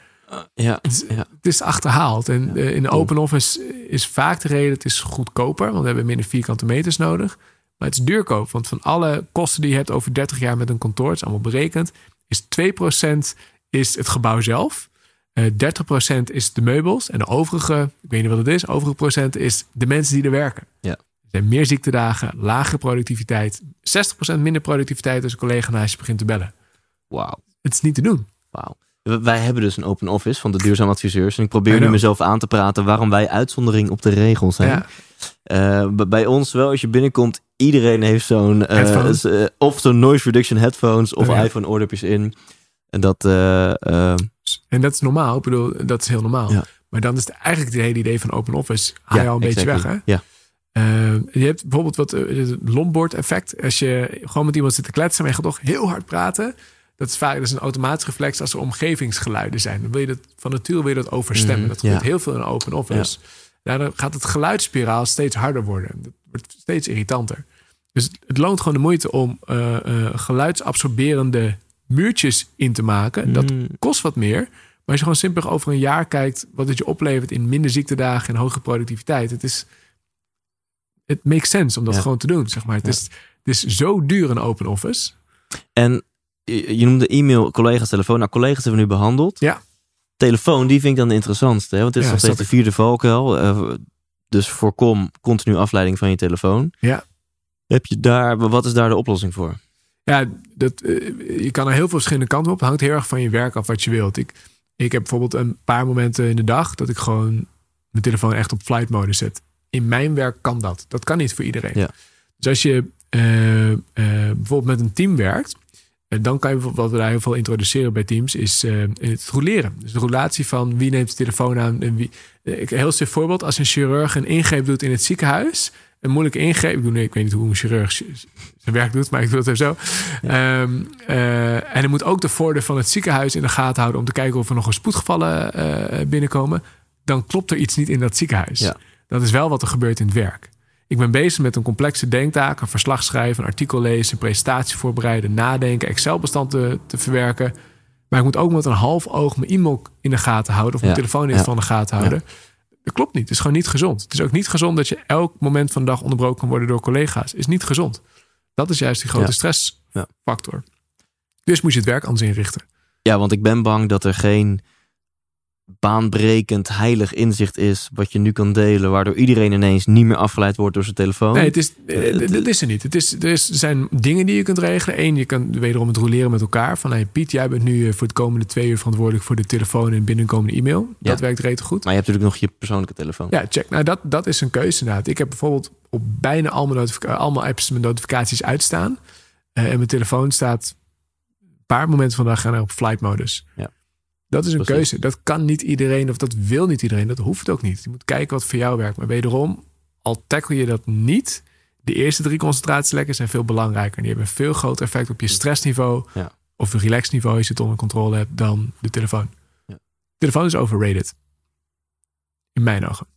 Ja, Het is, ja. het is achterhaald. En Ja, in de open office is vaak de reden... het is goedkoper, want we hebben minder vierkante meters nodig. Maar het is duurkoop. Want van alle kosten die je hebt over 30 jaar met een kantoor... het is allemaal berekend... is 2% is het gebouw zelf. Eh 30% is de meubels. En de overige, ik weet niet wat het is... overige procent is de mensen die er werken. Ja. Er zijn meer ziektedagen, lagere productiviteit... 60% minder productiviteit als een collega naast je begint te bellen. Wauw. Het is niet te doen. Wauw. Wij hebben dus een open office van de duurzaam adviseurs. En ik probeer nu mezelf aan te praten waarom wij uitzondering op de regel zijn. Ja. Eh, bij ons wel, als je binnenkomt, iedereen heeft zo'n... eh, eh, of zo'n noise reduction headphones of Oh, ja. iPhone oordopjes in. En dat... eh, eh, En dat is normaal. Ik bedoel, dat is heel normaal. Ja. Maar dan is het eigenlijk het hele idee van open office. Haal je ja, al een beetje weg. Hè? Ja. Eh, je hebt bijvoorbeeld wat het longboard effect. Als je gewoon met iemand zit te kletsen, maar je gaat toch heel hard praten. Dat is vaak dat is een automatisch reflex als er omgevingsgeluiden zijn. Dan wil je dat van nature wil je dat overstemmen. Mhm, dat gebeurt ja. heel veel in open office. Daardoor gaat het geluidsspiraal steeds harder worden. Wordt steeds irritanter. Dus het- het loont gewoon de moeite om eh, eh, geluidsabsorberende muurtjes in te maken. Dat Mm, kost wat meer. Maar als je gewoon simpelweg over een jaar kijkt wat het je oplevert in minder ziektedagen en hogere productiviteit. Het is. Het makes sense om dat Ja. gewoon te doen. Zeg maar. Het, Ja. is, het is zo duur een open office. En je noemde e-mail, collega's, telefoon. Nou, collega's hebben we nu behandeld. Ja. Telefoon, die vind ik dan de interessantste. Hè? Want dit is Ja, nog steeds de vierde valkuil. Eh, dus voorkom continu afleiding van je telefoon. Ja. Heb je daar, wat is daar de oplossing voor? Ja, dat, eh, je kan er heel veel verschillende kanten op. Het hangt heel erg van je werk af wat je wilt. Ik, ik heb bijvoorbeeld een paar momenten in de dag dat ik gewoon mijn telefoon echt op flight mode zet. In mijn werk kan dat. Dat kan niet voor iedereen. Ja. Dus als je eh, eh, bijvoorbeeld met een team werkt, eh, dan kan je bijvoorbeeld, wat we daar heel veel introduceren bij teams, is eh, het roleren. Dus de roulatie van wie neemt de telefoon aan en wie. eh, ik- Een heel stuk voorbeeld: als een chirurg een ingreep doet in het ziekenhuis een moeilijke ingreep. Ik, nee, ik weet niet hoe een chirurg zijn werk doet, maar ik doe het even zo. Ehm, eh, en hij moet ook de voordeur van het ziekenhuis in de gaten houden om te kijken of er nog een spoedgevallen binnenkomen. Dan klopt er iets niet in dat ziekenhuis. Ja. Dat is wel wat er gebeurt in het werk. Ik ben bezig met een complexe denktaak, een verslag schrijven, een artikel lezen, een presentatie voorbereiden, nadenken, Excel-bestand te, te verwerken. Maar ik moet ook met een half oog mijn e-mail in de gaten houden of mijn Ja, telefoon in ja. van de gaten houden. Dat klopt niet. Het is gewoon niet gezond. Het is ook niet gezond dat je elk moment van de dag onderbroken kan worden door collega's. Is niet gezond. Dat is juist die grote stressfactor. Dus moet je het werk anders inrichten. Ja, want ik ben bang dat er geen baanbrekend heilig inzicht is wat je nu kan delen, waardoor iedereen ineens niet meer afgeleid wordt door zijn telefoon. Nee, het is, eh, Eh, dat is er niet. Het is, er, is, zijn dingen die je kunt regelen. Eén, je kan wederom het roleren met elkaar. Van hey, Piet, jij bent nu eh, voor de komende twee uur verantwoordelijk voor de telefoon en binnenkomende e-mail. Dat werkt rete goed. Maar je hebt natuurlijk nog je persoonlijke telefoon. Ja, check. Nou, dat, dat is een keuze inderdaad. Ik heb bijvoorbeeld op bijna al mijn, notifica- allemaal apps mijn notificaties uitstaan. En mijn telefoon staat een paar momenten van de dag gaan op flight modus. Ja. Dat is een Precies. keuze. Dat kan niet iedereen of dat wil niet iedereen. Dat hoeft ook niet. Je moet kijken wat voor jou werkt. Maar wederom, al tackle je dat niet... de eerste drie concentratielekken zijn veel belangrijker. Die hebben een veel groter effect op je stressniveau... Ja. of je relaxniveau als je het onder controle hebt... dan de telefoon. Ja. telefoon is overrated. In mijn ogen.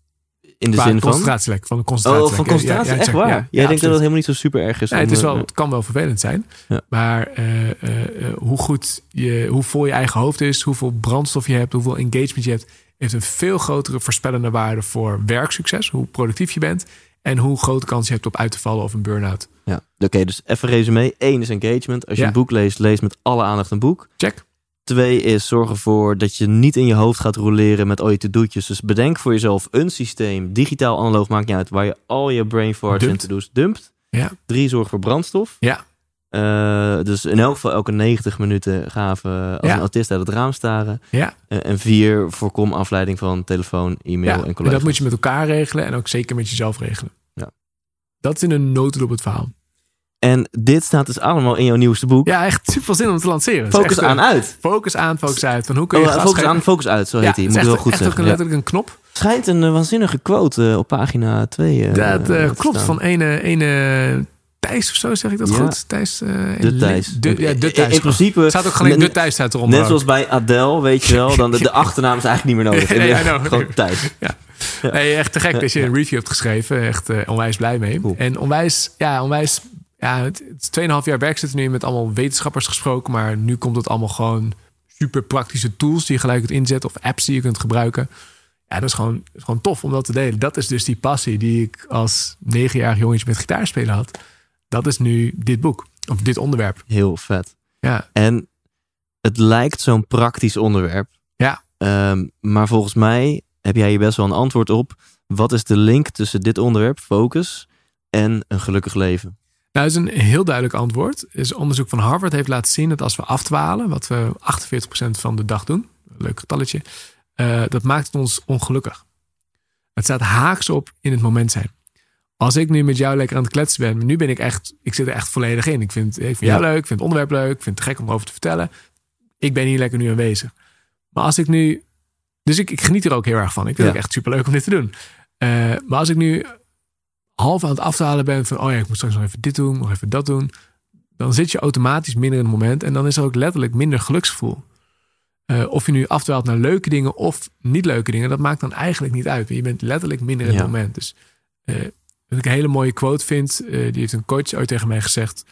In de Qua zin van. concentratielek, van de Oh, concentratie. van concentratie, echt check. waar. Ja, Jij ja, denkt dat het helemaal niet zo super erg is. Nee, om, het, is wel, eh, het kan wel vervelend zijn. Ja. Maar eh, eh, hoe goed je, hoe vol je eigen hoofd is, hoeveel brandstof je hebt, hoeveel engagement je hebt, heeft een veel grotere voorspellende waarde voor werksucces, hoe productief je bent en hoe grote kans je hebt op uit te vallen of een burn-out. ja. Oké, dus even resume. Eén is engagement. Als je Ja. een boek leest, lees met alle aandacht een boek. Check. Twee is zorg ervoor dat je niet in je hoofd gaat roleren met al je to-do'tjes. Dus bedenk voor jezelf een systeem, digitaal, analoog, maakt niet uit, waar je al je brain farts en to-do's dumpt. Ja. Drie, zorg voor brandstof. Ja. Eh, dus in elk geval elke 90 minuten gaven als Ja. een autist uit het raam staren. Ja. Eh, en vier, voorkom afleiding van telefoon, e-mail Ja, en en collega's. dat moet je met elkaar regelen en ook zeker met jezelf regelen. Ja. Dat is in een notendop het verhaal. En dit staat dus allemaal in jouw nieuwste boek. Ja, echt super zin om te lanceren. Focus echt, eh, aan uit. Focus aan, focus uit. Van hoe kun je Oh, focus geven? aan, focus uit, zo Ja, heet hij. het Moet ik wel echt, goed echt ook zeggen. een Ja. letterlijk een knop. Schijnt een eh, waanzinnige quote eh, op pagina 2. Dat eh, klopt, van ene, ene Thijs of zo, zeg ik dat Ja. goed? Thijs, De Thijs. De, ja, de In- Thijs. In principe, staat ook gelijk de Thijs staat eronder. net zoals bij Adele, weet je wel, dan de, de achternaam is eigenlijk niet meer nodig. Nee, know. Gewoon Thijs. Nee, echt te gek dat je een review hebt geschreven. Echt onwijs blij mee. Cool. En onwijs, ja, onwijs... Ja, het het is 2,5 jaar werk zitten nu met allemaal wetenschappers gesproken. Maar nu komt het allemaal gewoon super praktische tools die je gelijk kunt inzetten. Of apps die je kunt gebruiken. Ja, dat is gewoon, dat is gewoon tof om dat te delen. Dat is dus die passie die ik als negenjarig jongetje met gitaarspelen had. Dat is nu dit boek. Of dit onderwerp. Heel vet. Ja, En het lijkt zo'n praktisch onderwerp. Ja. Ehm, maar volgens mij heb jij hier best wel een antwoord op. Wat is de link tussen dit onderwerp, focus, en een gelukkig leven? Nou, dat is een heel duidelijk antwoord. Dus onderzoek van Harvard heeft laten zien dat als we afdwalen, wat we 48% van de dag doen, leuk getalletje, eh, dat maakt het ons ongelukkig. Het staat haaks op in het moment zijn. Als ik nu met jou lekker aan het kletsen ben, maar nu ben ik echt, ik zit er echt volledig in. Ik vind, ik vind jou leuk, ik vind het onderwerp leuk, ik vind het gek om erover te vertellen. Ik ben hier lekker nu aanwezig. Maar als ik nu, dus ik, ik geniet er ook heel erg van. Ik vind Ja. het echt super leuk om dit te doen. Eh, maar als ik nu half aan het afdalen ben van, oh ja, ik moet straks nog even dit doen, nog even dat doen. Dan zit je automatisch minder in het moment en dan is er ook letterlijk minder geluksgevoel. Eh, of je nu afdwaalt naar leuke dingen of niet leuke dingen, dat maakt dan eigenlijk niet uit. Je bent letterlijk minder in het Ja. moment. Dus eh, wat ik een hele mooie quote vind, eh, die heeft een coach ooit tegen mij gezegd: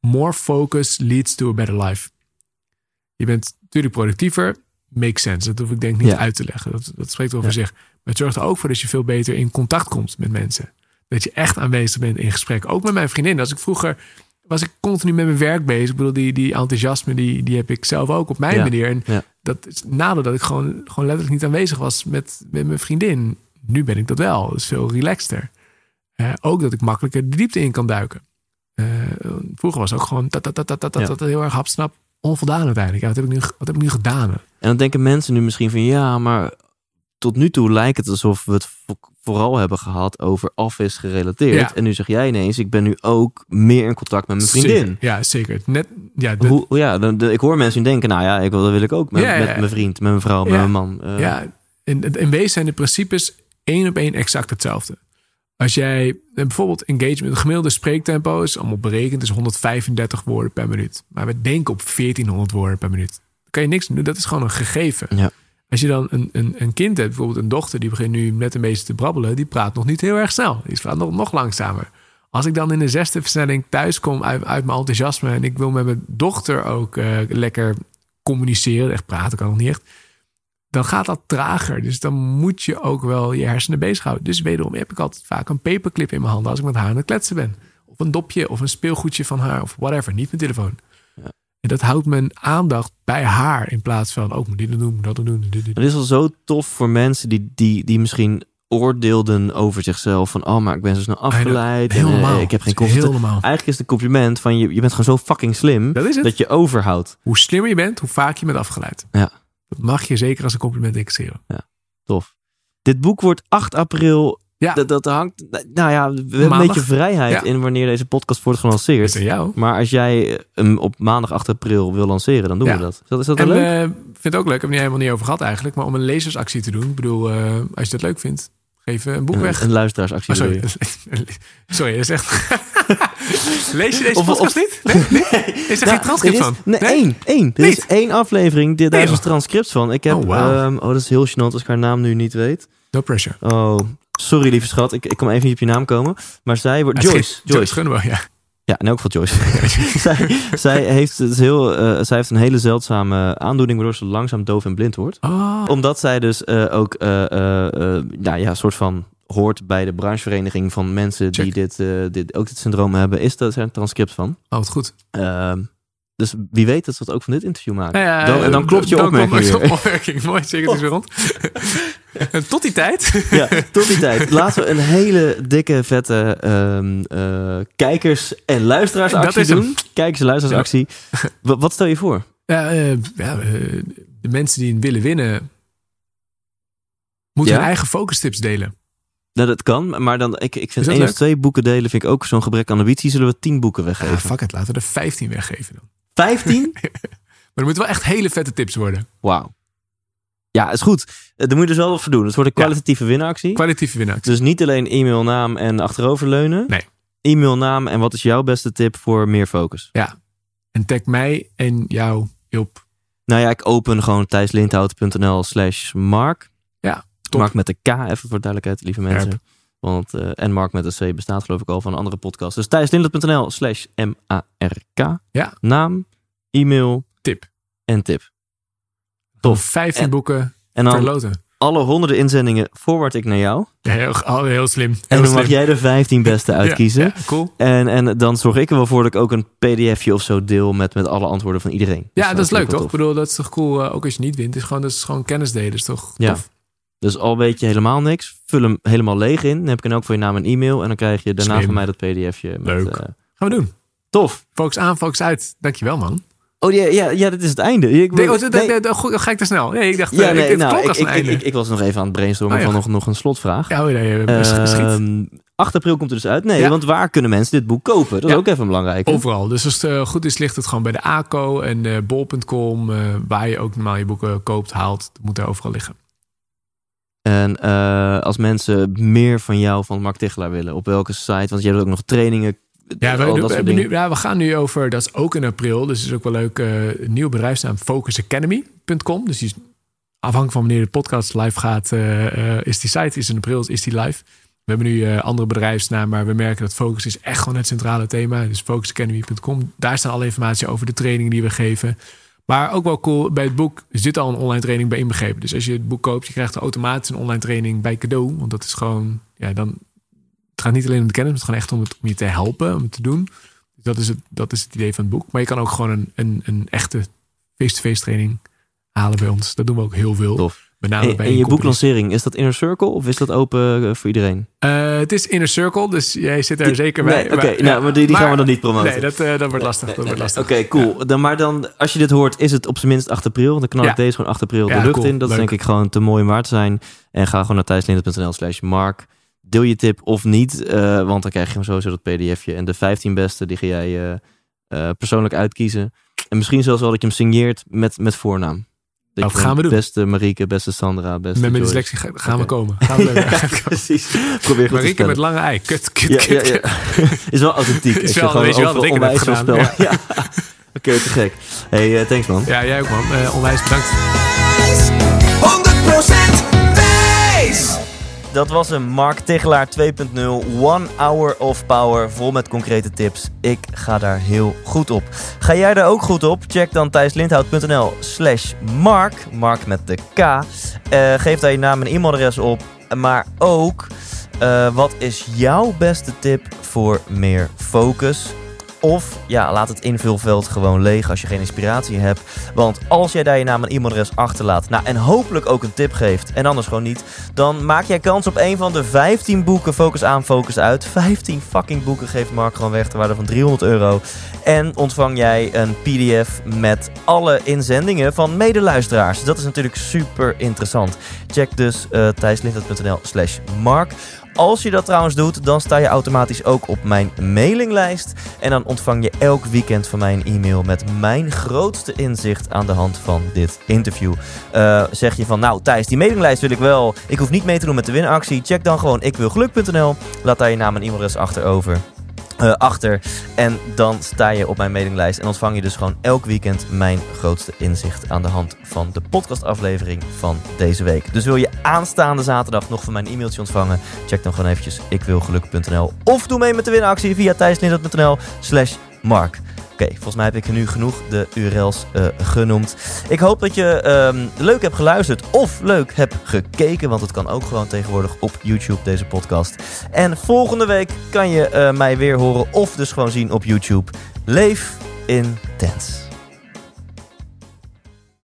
More focus leads to a better life. Je bent natuurlijk productiever, makes sense. Dat hoef ik denk niet Ja. uit te leggen. Dat, dat spreekt over Ja. zich. Maar het zorgt er ook voor dat je veel beter in contact komt met mensen. Dat je echt aanwezig bent in gesprek. Ook met mijn vriendin. Als ik vroeger was ik continu met mijn werk bezig. Ik bedoel, die, die enthousiasme, die, die heb ik zelf ook op mijn Ja. manier. En Ja. dat is nadeel dat ik gewoon, gewoon letterlijk niet aanwezig was met, met mijn vriendin. Nu ben ik dat wel. Dat is veel relaxter. Eh, ook dat ik makkelijker de diepte in kan duiken. Eh, vroeger was ook gewoon dat, dat, dat, dat, dat, Ja. dat, heel erg hapsnap. Onvoldaan uiteindelijk. Ja, wat, heb ik nu, wat heb ik nu gedaan? En dan denken mensen nu misschien van ja, maar tot nu toe lijkt het alsof we het vooral hebben gehad over office gerelateerd. Ja. En nu zeg jij ineens, ik ben nu ook meer in contact met mijn vriendin. Zeker. Ja, zeker. Net, ja, de- Hoe, ja, dan, de- ik hoor mensen denken, nou ja, ik, wil- dat wil ik ook met, Ja, ja, met mijn vriend, met mijn vrouw, met mijn man. Eh, Ja, in, in wezen zijn de principes één op één exact hetzelfde. Als jij eh, bijvoorbeeld engagement, de gemiddelde spreektempo is allemaal berekend, is 135 woorden per minuut. Maar we denken op 1400 woorden per minuut. Dan kan je niks doen. Dat is gewoon een gegeven. Ja. Als je dan een, een, een kind hebt, bijvoorbeeld een dochter, die begint nu net een beetje te brabbelen, die praat nog niet heel erg snel. Die praat nog, nog langzamer. Als ik dan in de zesde versnelling thuis kom uit, mijn enthousiasme en ik wil met mijn dochter ook eh, lekker communiceren, echt praten kan nog niet echt, dan gaat dat trager. Dus dan moet je ook wel je hersenen bezighouden. Dus wederom heb ik altijd vaak een paperclip in mijn handen als ik met haar aan het kletsen ben. Of een dopje of een speelgoedje van haar of whatever, niet mijn telefoon. Ja. En dat houdt mijn aandacht bij haar in plaats van, ook oh, moet dit doen, dat doen. Dit, dit. Het is al zo tof voor mensen die, die, die misschien oordeelden over zichzelf. Van, oh, maar ik ben zo snel afgeleid. En, eh, ik heb geen normaal. Eigenlijk is het een compliment van, je, je bent gewoon zo fucking slim. Dat is het. Dat je overhoudt. Hoe slimmer je bent, hoe vaak je bent afgeleid. Ja. Dat mag je zeker als een compliment extreren. Tof. Dit boek wordt 8 april. Ja. Dat, dat hangt. Nou ja, we hebben een beetje vrijheid Ja. in wanneer deze podcast wordt gelanceerd. jou. Maar als jij hem op maandag 8 april wil lanceren, dan doen Ja. we dat. Is dat, is dat En leuk? vind het ook leuk, ik heb het niet helemaal niet over gehad eigenlijk, maar om een lezersactie te doen. Ik bedoel, eh, als je dat leuk vindt, geef een boek weg. Een, een luisteraarsactie. Oh, sorry. sorry, dat is echt. Lees je deze Of- podcast of- niet? Nee? nee? Is er Nou, geen transcript er is- van? Nee, één. één. Er is één aflevering. Dit, daar Nee, is een transcript van. Ik heb, Oh, wauw. ehm, oh, dat is heel gênant als ik haar naam nu niet weet. No pressure. Oh, sorry lieve schat. Ik, ik kom even niet op je naam komen. Maar zij wordt... Joyce. Joyce. Joyce ja. Ja, in elk geval Joyce. zij, zij, heeft het heel, eh, zij heeft een hele zeldzame aandoening waardoor ze langzaam doof en blind wordt. Oh, Omdat zij dus eh, ook eh, nou ja, soort van hoort bij de branchevereniging van mensen die dit, dit, ook dit syndroom hebben, is dat er een transcript van. oh, wat goed. Ehm, dus wie weet dat ze dat ook van dit interview maken. Nou ja, dan, en dan klopt je dan opmerking klopt opmerking. Mooi, zeker het is weer rond. Tot die tijd. Ja, tot die tijd. Laten we een hele dikke, vette ehm, eh, kijkers- en luisteraarsactie Dat is hem. doen. Kijkers- en luisteraarsactie. Wat, wat stel je voor? Ja, eh, ja eh, de mensen die willen winnen, moeten Ja? hun eigen focus tips delen. Nou, dat kan, maar dan, ik, ik vind één of twee boeken delen vind ik ook zo'n gebrek aan ambitie. Zullen we tien boeken Ja, weggeven? fuck it, laten we er 15 weggeven dan. Vijftien? Maar er moeten wel echt hele vette tips worden. Wauw. Ja, is goed. Eh, Daar moet je dus wel wat voor doen. Het wordt een Ja. kwalitatieve winactie. Kwalitatieve winnaar. Dus niet alleen e-mail, naam en achteroverleunen. Nee. E-mail, naam en wat is jouw beste tip voor meer focus? En tag mij en jou op. Nou ja, ik open gewoon thijslindhout.nl slash mark. Top. Mark met de K, even voor duidelijkheid, lieve mensen. Want, eh, en Mark met een C bestaat geloof ik al van een andere podcast. Dus thijslindhout.nl slash M-A-R-K. Ja. Naam, e-mail Tip. en tip. Of Tof. 15 En- boeken En dan verloten. alle honderden inzendingen forward ik naar jou. Ja, heel, heel slim. Heel En dan mag jij de 15 beste uitkiezen. Ja, cool. En, en dan zorg ik er wel voor dat ik ook een pdfje of zo deel met, met alle antwoorden van iedereen. Ja, dat is leuk toch? Ik bedoel, dat is toch cool. eh, ook als je niet wint. Is gewoon, dat is gewoon kennis delen. Is toch Ja. tof? Dus al weet je helemaal niks, vul hem helemaal leeg in. Dan heb ik dan ook voor je naam en e-mail. En dan krijg je daarna Slim. van mij dat pdfje. Met, Leuk. eh, Gaan we doen. tof. Focus aan, focus uit. Dankjewel man. Oh ja, ja, ja, dit is het einde. Ik, Nee, oh, dat- nee. dat- dat- ga ik te snel? Nee, ik dacht, ja, eh, nee, ik, nou, ik, ik, ik, ik was nog even aan het brainstormen Oh, ja. van nog, nog een slotvraag. ja, oh, nee, eh, ges- geschiet. Ehm 8 april komt er dus uit. Nee, Ja. want waar kunnen mensen dit boek kopen? Dat is ook even belangrijk. hè? Overal. Dus als het eh, goed is, ligt het gewoon bij de ACO en eh, bol.com. eh, waar je ook normaal je boeken koopt, haalt. Dat moet er overal liggen. En eh, als mensen meer van jou, van Mark Tichelaar willen, op welke site? Want je hebt ook nog trainingen. Ja, we, al we nu, ja, we gaan nu over, dat is ook in april, dus het is ook wel leuk, eh, een nieuwe bedrijfsnaam, focusacademy.com. Dus die is afhankelijk van wanneer de podcast live gaat, eh, eh, is die site, is in april, is die live. We hebben nu eh, andere bedrijfsnaam, maar we merken dat focus is echt gewoon het centrale thema. Dus focusacademy.com, daar staan alle informatie over de trainingen die we geven. Maar ook wel cool, bij het boek zit al een online training bij inbegrepen. Dus als je het boek koopt, je krijgt er automatisch een online training bij cadeau. Want dat is gewoon, ja, dan, het gaat niet alleen om de kennis, het gaat echt om, het, om je te helpen, om het te doen. Dus dat is het, dat is het idee van het boek. Maar je kan ook gewoon een, een, een echte face-to-face training halen bij ons. Dat doen we ook heel veel. Tof. Met name En, bij en je boeklancering, is dat Inner Circle of is dat open eh, voor iedereen? Eh, het is Inner Circle, dus jij zit er zeker bij. Nee, Oké, nou, maar die, die gaan we dan niet promoten. Nee, dat, eh, dat wordt lastig. Nee, dat nee, wordt nee. lastig. Oké, cool. Dan, maar dan, als je dit hoort, is het op zijn minst 8 april. Dan knal ik Ja. deze gewoon 8 april Ja, de lucht cool. in. Dat is denk ik gewoon te mooi om waar te zijn. En ga gewoon naar thijslindert.nl slash mark. Deel je tip of niet, eh, want dan krijg je hem sowieso dat pdfje. En de 15 beste, die ga jij eh, eh, persoonlijk uitkiezen. En misschien zelfs wel dat je hem signeert met, met voornaam. Dat Dat je gaan we doen. Beste Marieke, beste Sandra, beste Met mijn dyslexie ga- gaan we komen. Gaan we. Precies. Probeer goed Marieke met lange ei. Kut, kut, Ja, kut, ja, ja. kut. Is wel authentiek. Is wel- weet je wel dat ik het heb gedaan. Ja. Oké, te gek. Hey, thanks man. Ja, jij ook man. Eh, onwijs bedankt. 100% wijs! Dat was een Mark Tichelaar 2.0. One hour of power. Vol met concrete tips. Ik ga daar heel goed op. Ga jij daar ook goed op? Check dan thijslindhout.nl slash mark. Mark met de K. Eh, geef daar je naam en e-mailadres op. Maar ook, eh, wat is jouw beste tip voor meer focus? Of ja, laat het invulveld gewoon leeg als je geen inspiratie hebt. Want als jij daar je naam en e-mailadres achterlaat, nou en hopelijk ook een tip geeft, en anders gewoon niet, dan maak jij kans op een van de 15 boeken Focus aan, Focus uit. 15 fucking boeken geeft Mark gewoon weg ter waarde van 300 euro. En ontvang jij een PDF met alle inzendingen van medeluisteraars. Dat is natuurlijk super interessant. Check dus uh, thijslindert.nl slash mark. Als je dat trouwens doet, dan sta je automatisch ook op mijn mailinglijst. En dan ontvang je elk weekend van mij een e-mail met mijn grootste inzicht aan de hand van dit interview. Uh, zeg je van, nou Thijs, die mailinglijst wil ik wel. Ik hoef niet mee te doen met de winactie. Check dan gewoon ikwilgeluk.nl. Laat daar je naam en e-mailadres achterover. Uh, achter. En dan sta je op mijn mailinglijst en ontvang je dus gewoon elk weekend mijn grootste inzicht aan de hand van de podcastaflevering van deze week. Dus wil je aanstaande zaterdag nog van mijn e-mailtje ontvangen? Check dan gewoon eventjes ikwilgeluk.nl of doe mee met de winactie via thijslindert.nl slash mark. Oké, volgens mij heb ik nu genoeg de URL's uh, genoemd. Ik hoop dat je um, leuk hebt geluisterd of leuk hebt gekeken. Want het kan ook gewoon tegenwoordig op YouTube, deze podcast. En volgende week kan je uh, mij weer horen of dus gewoon zien op YouTube. Leef intens.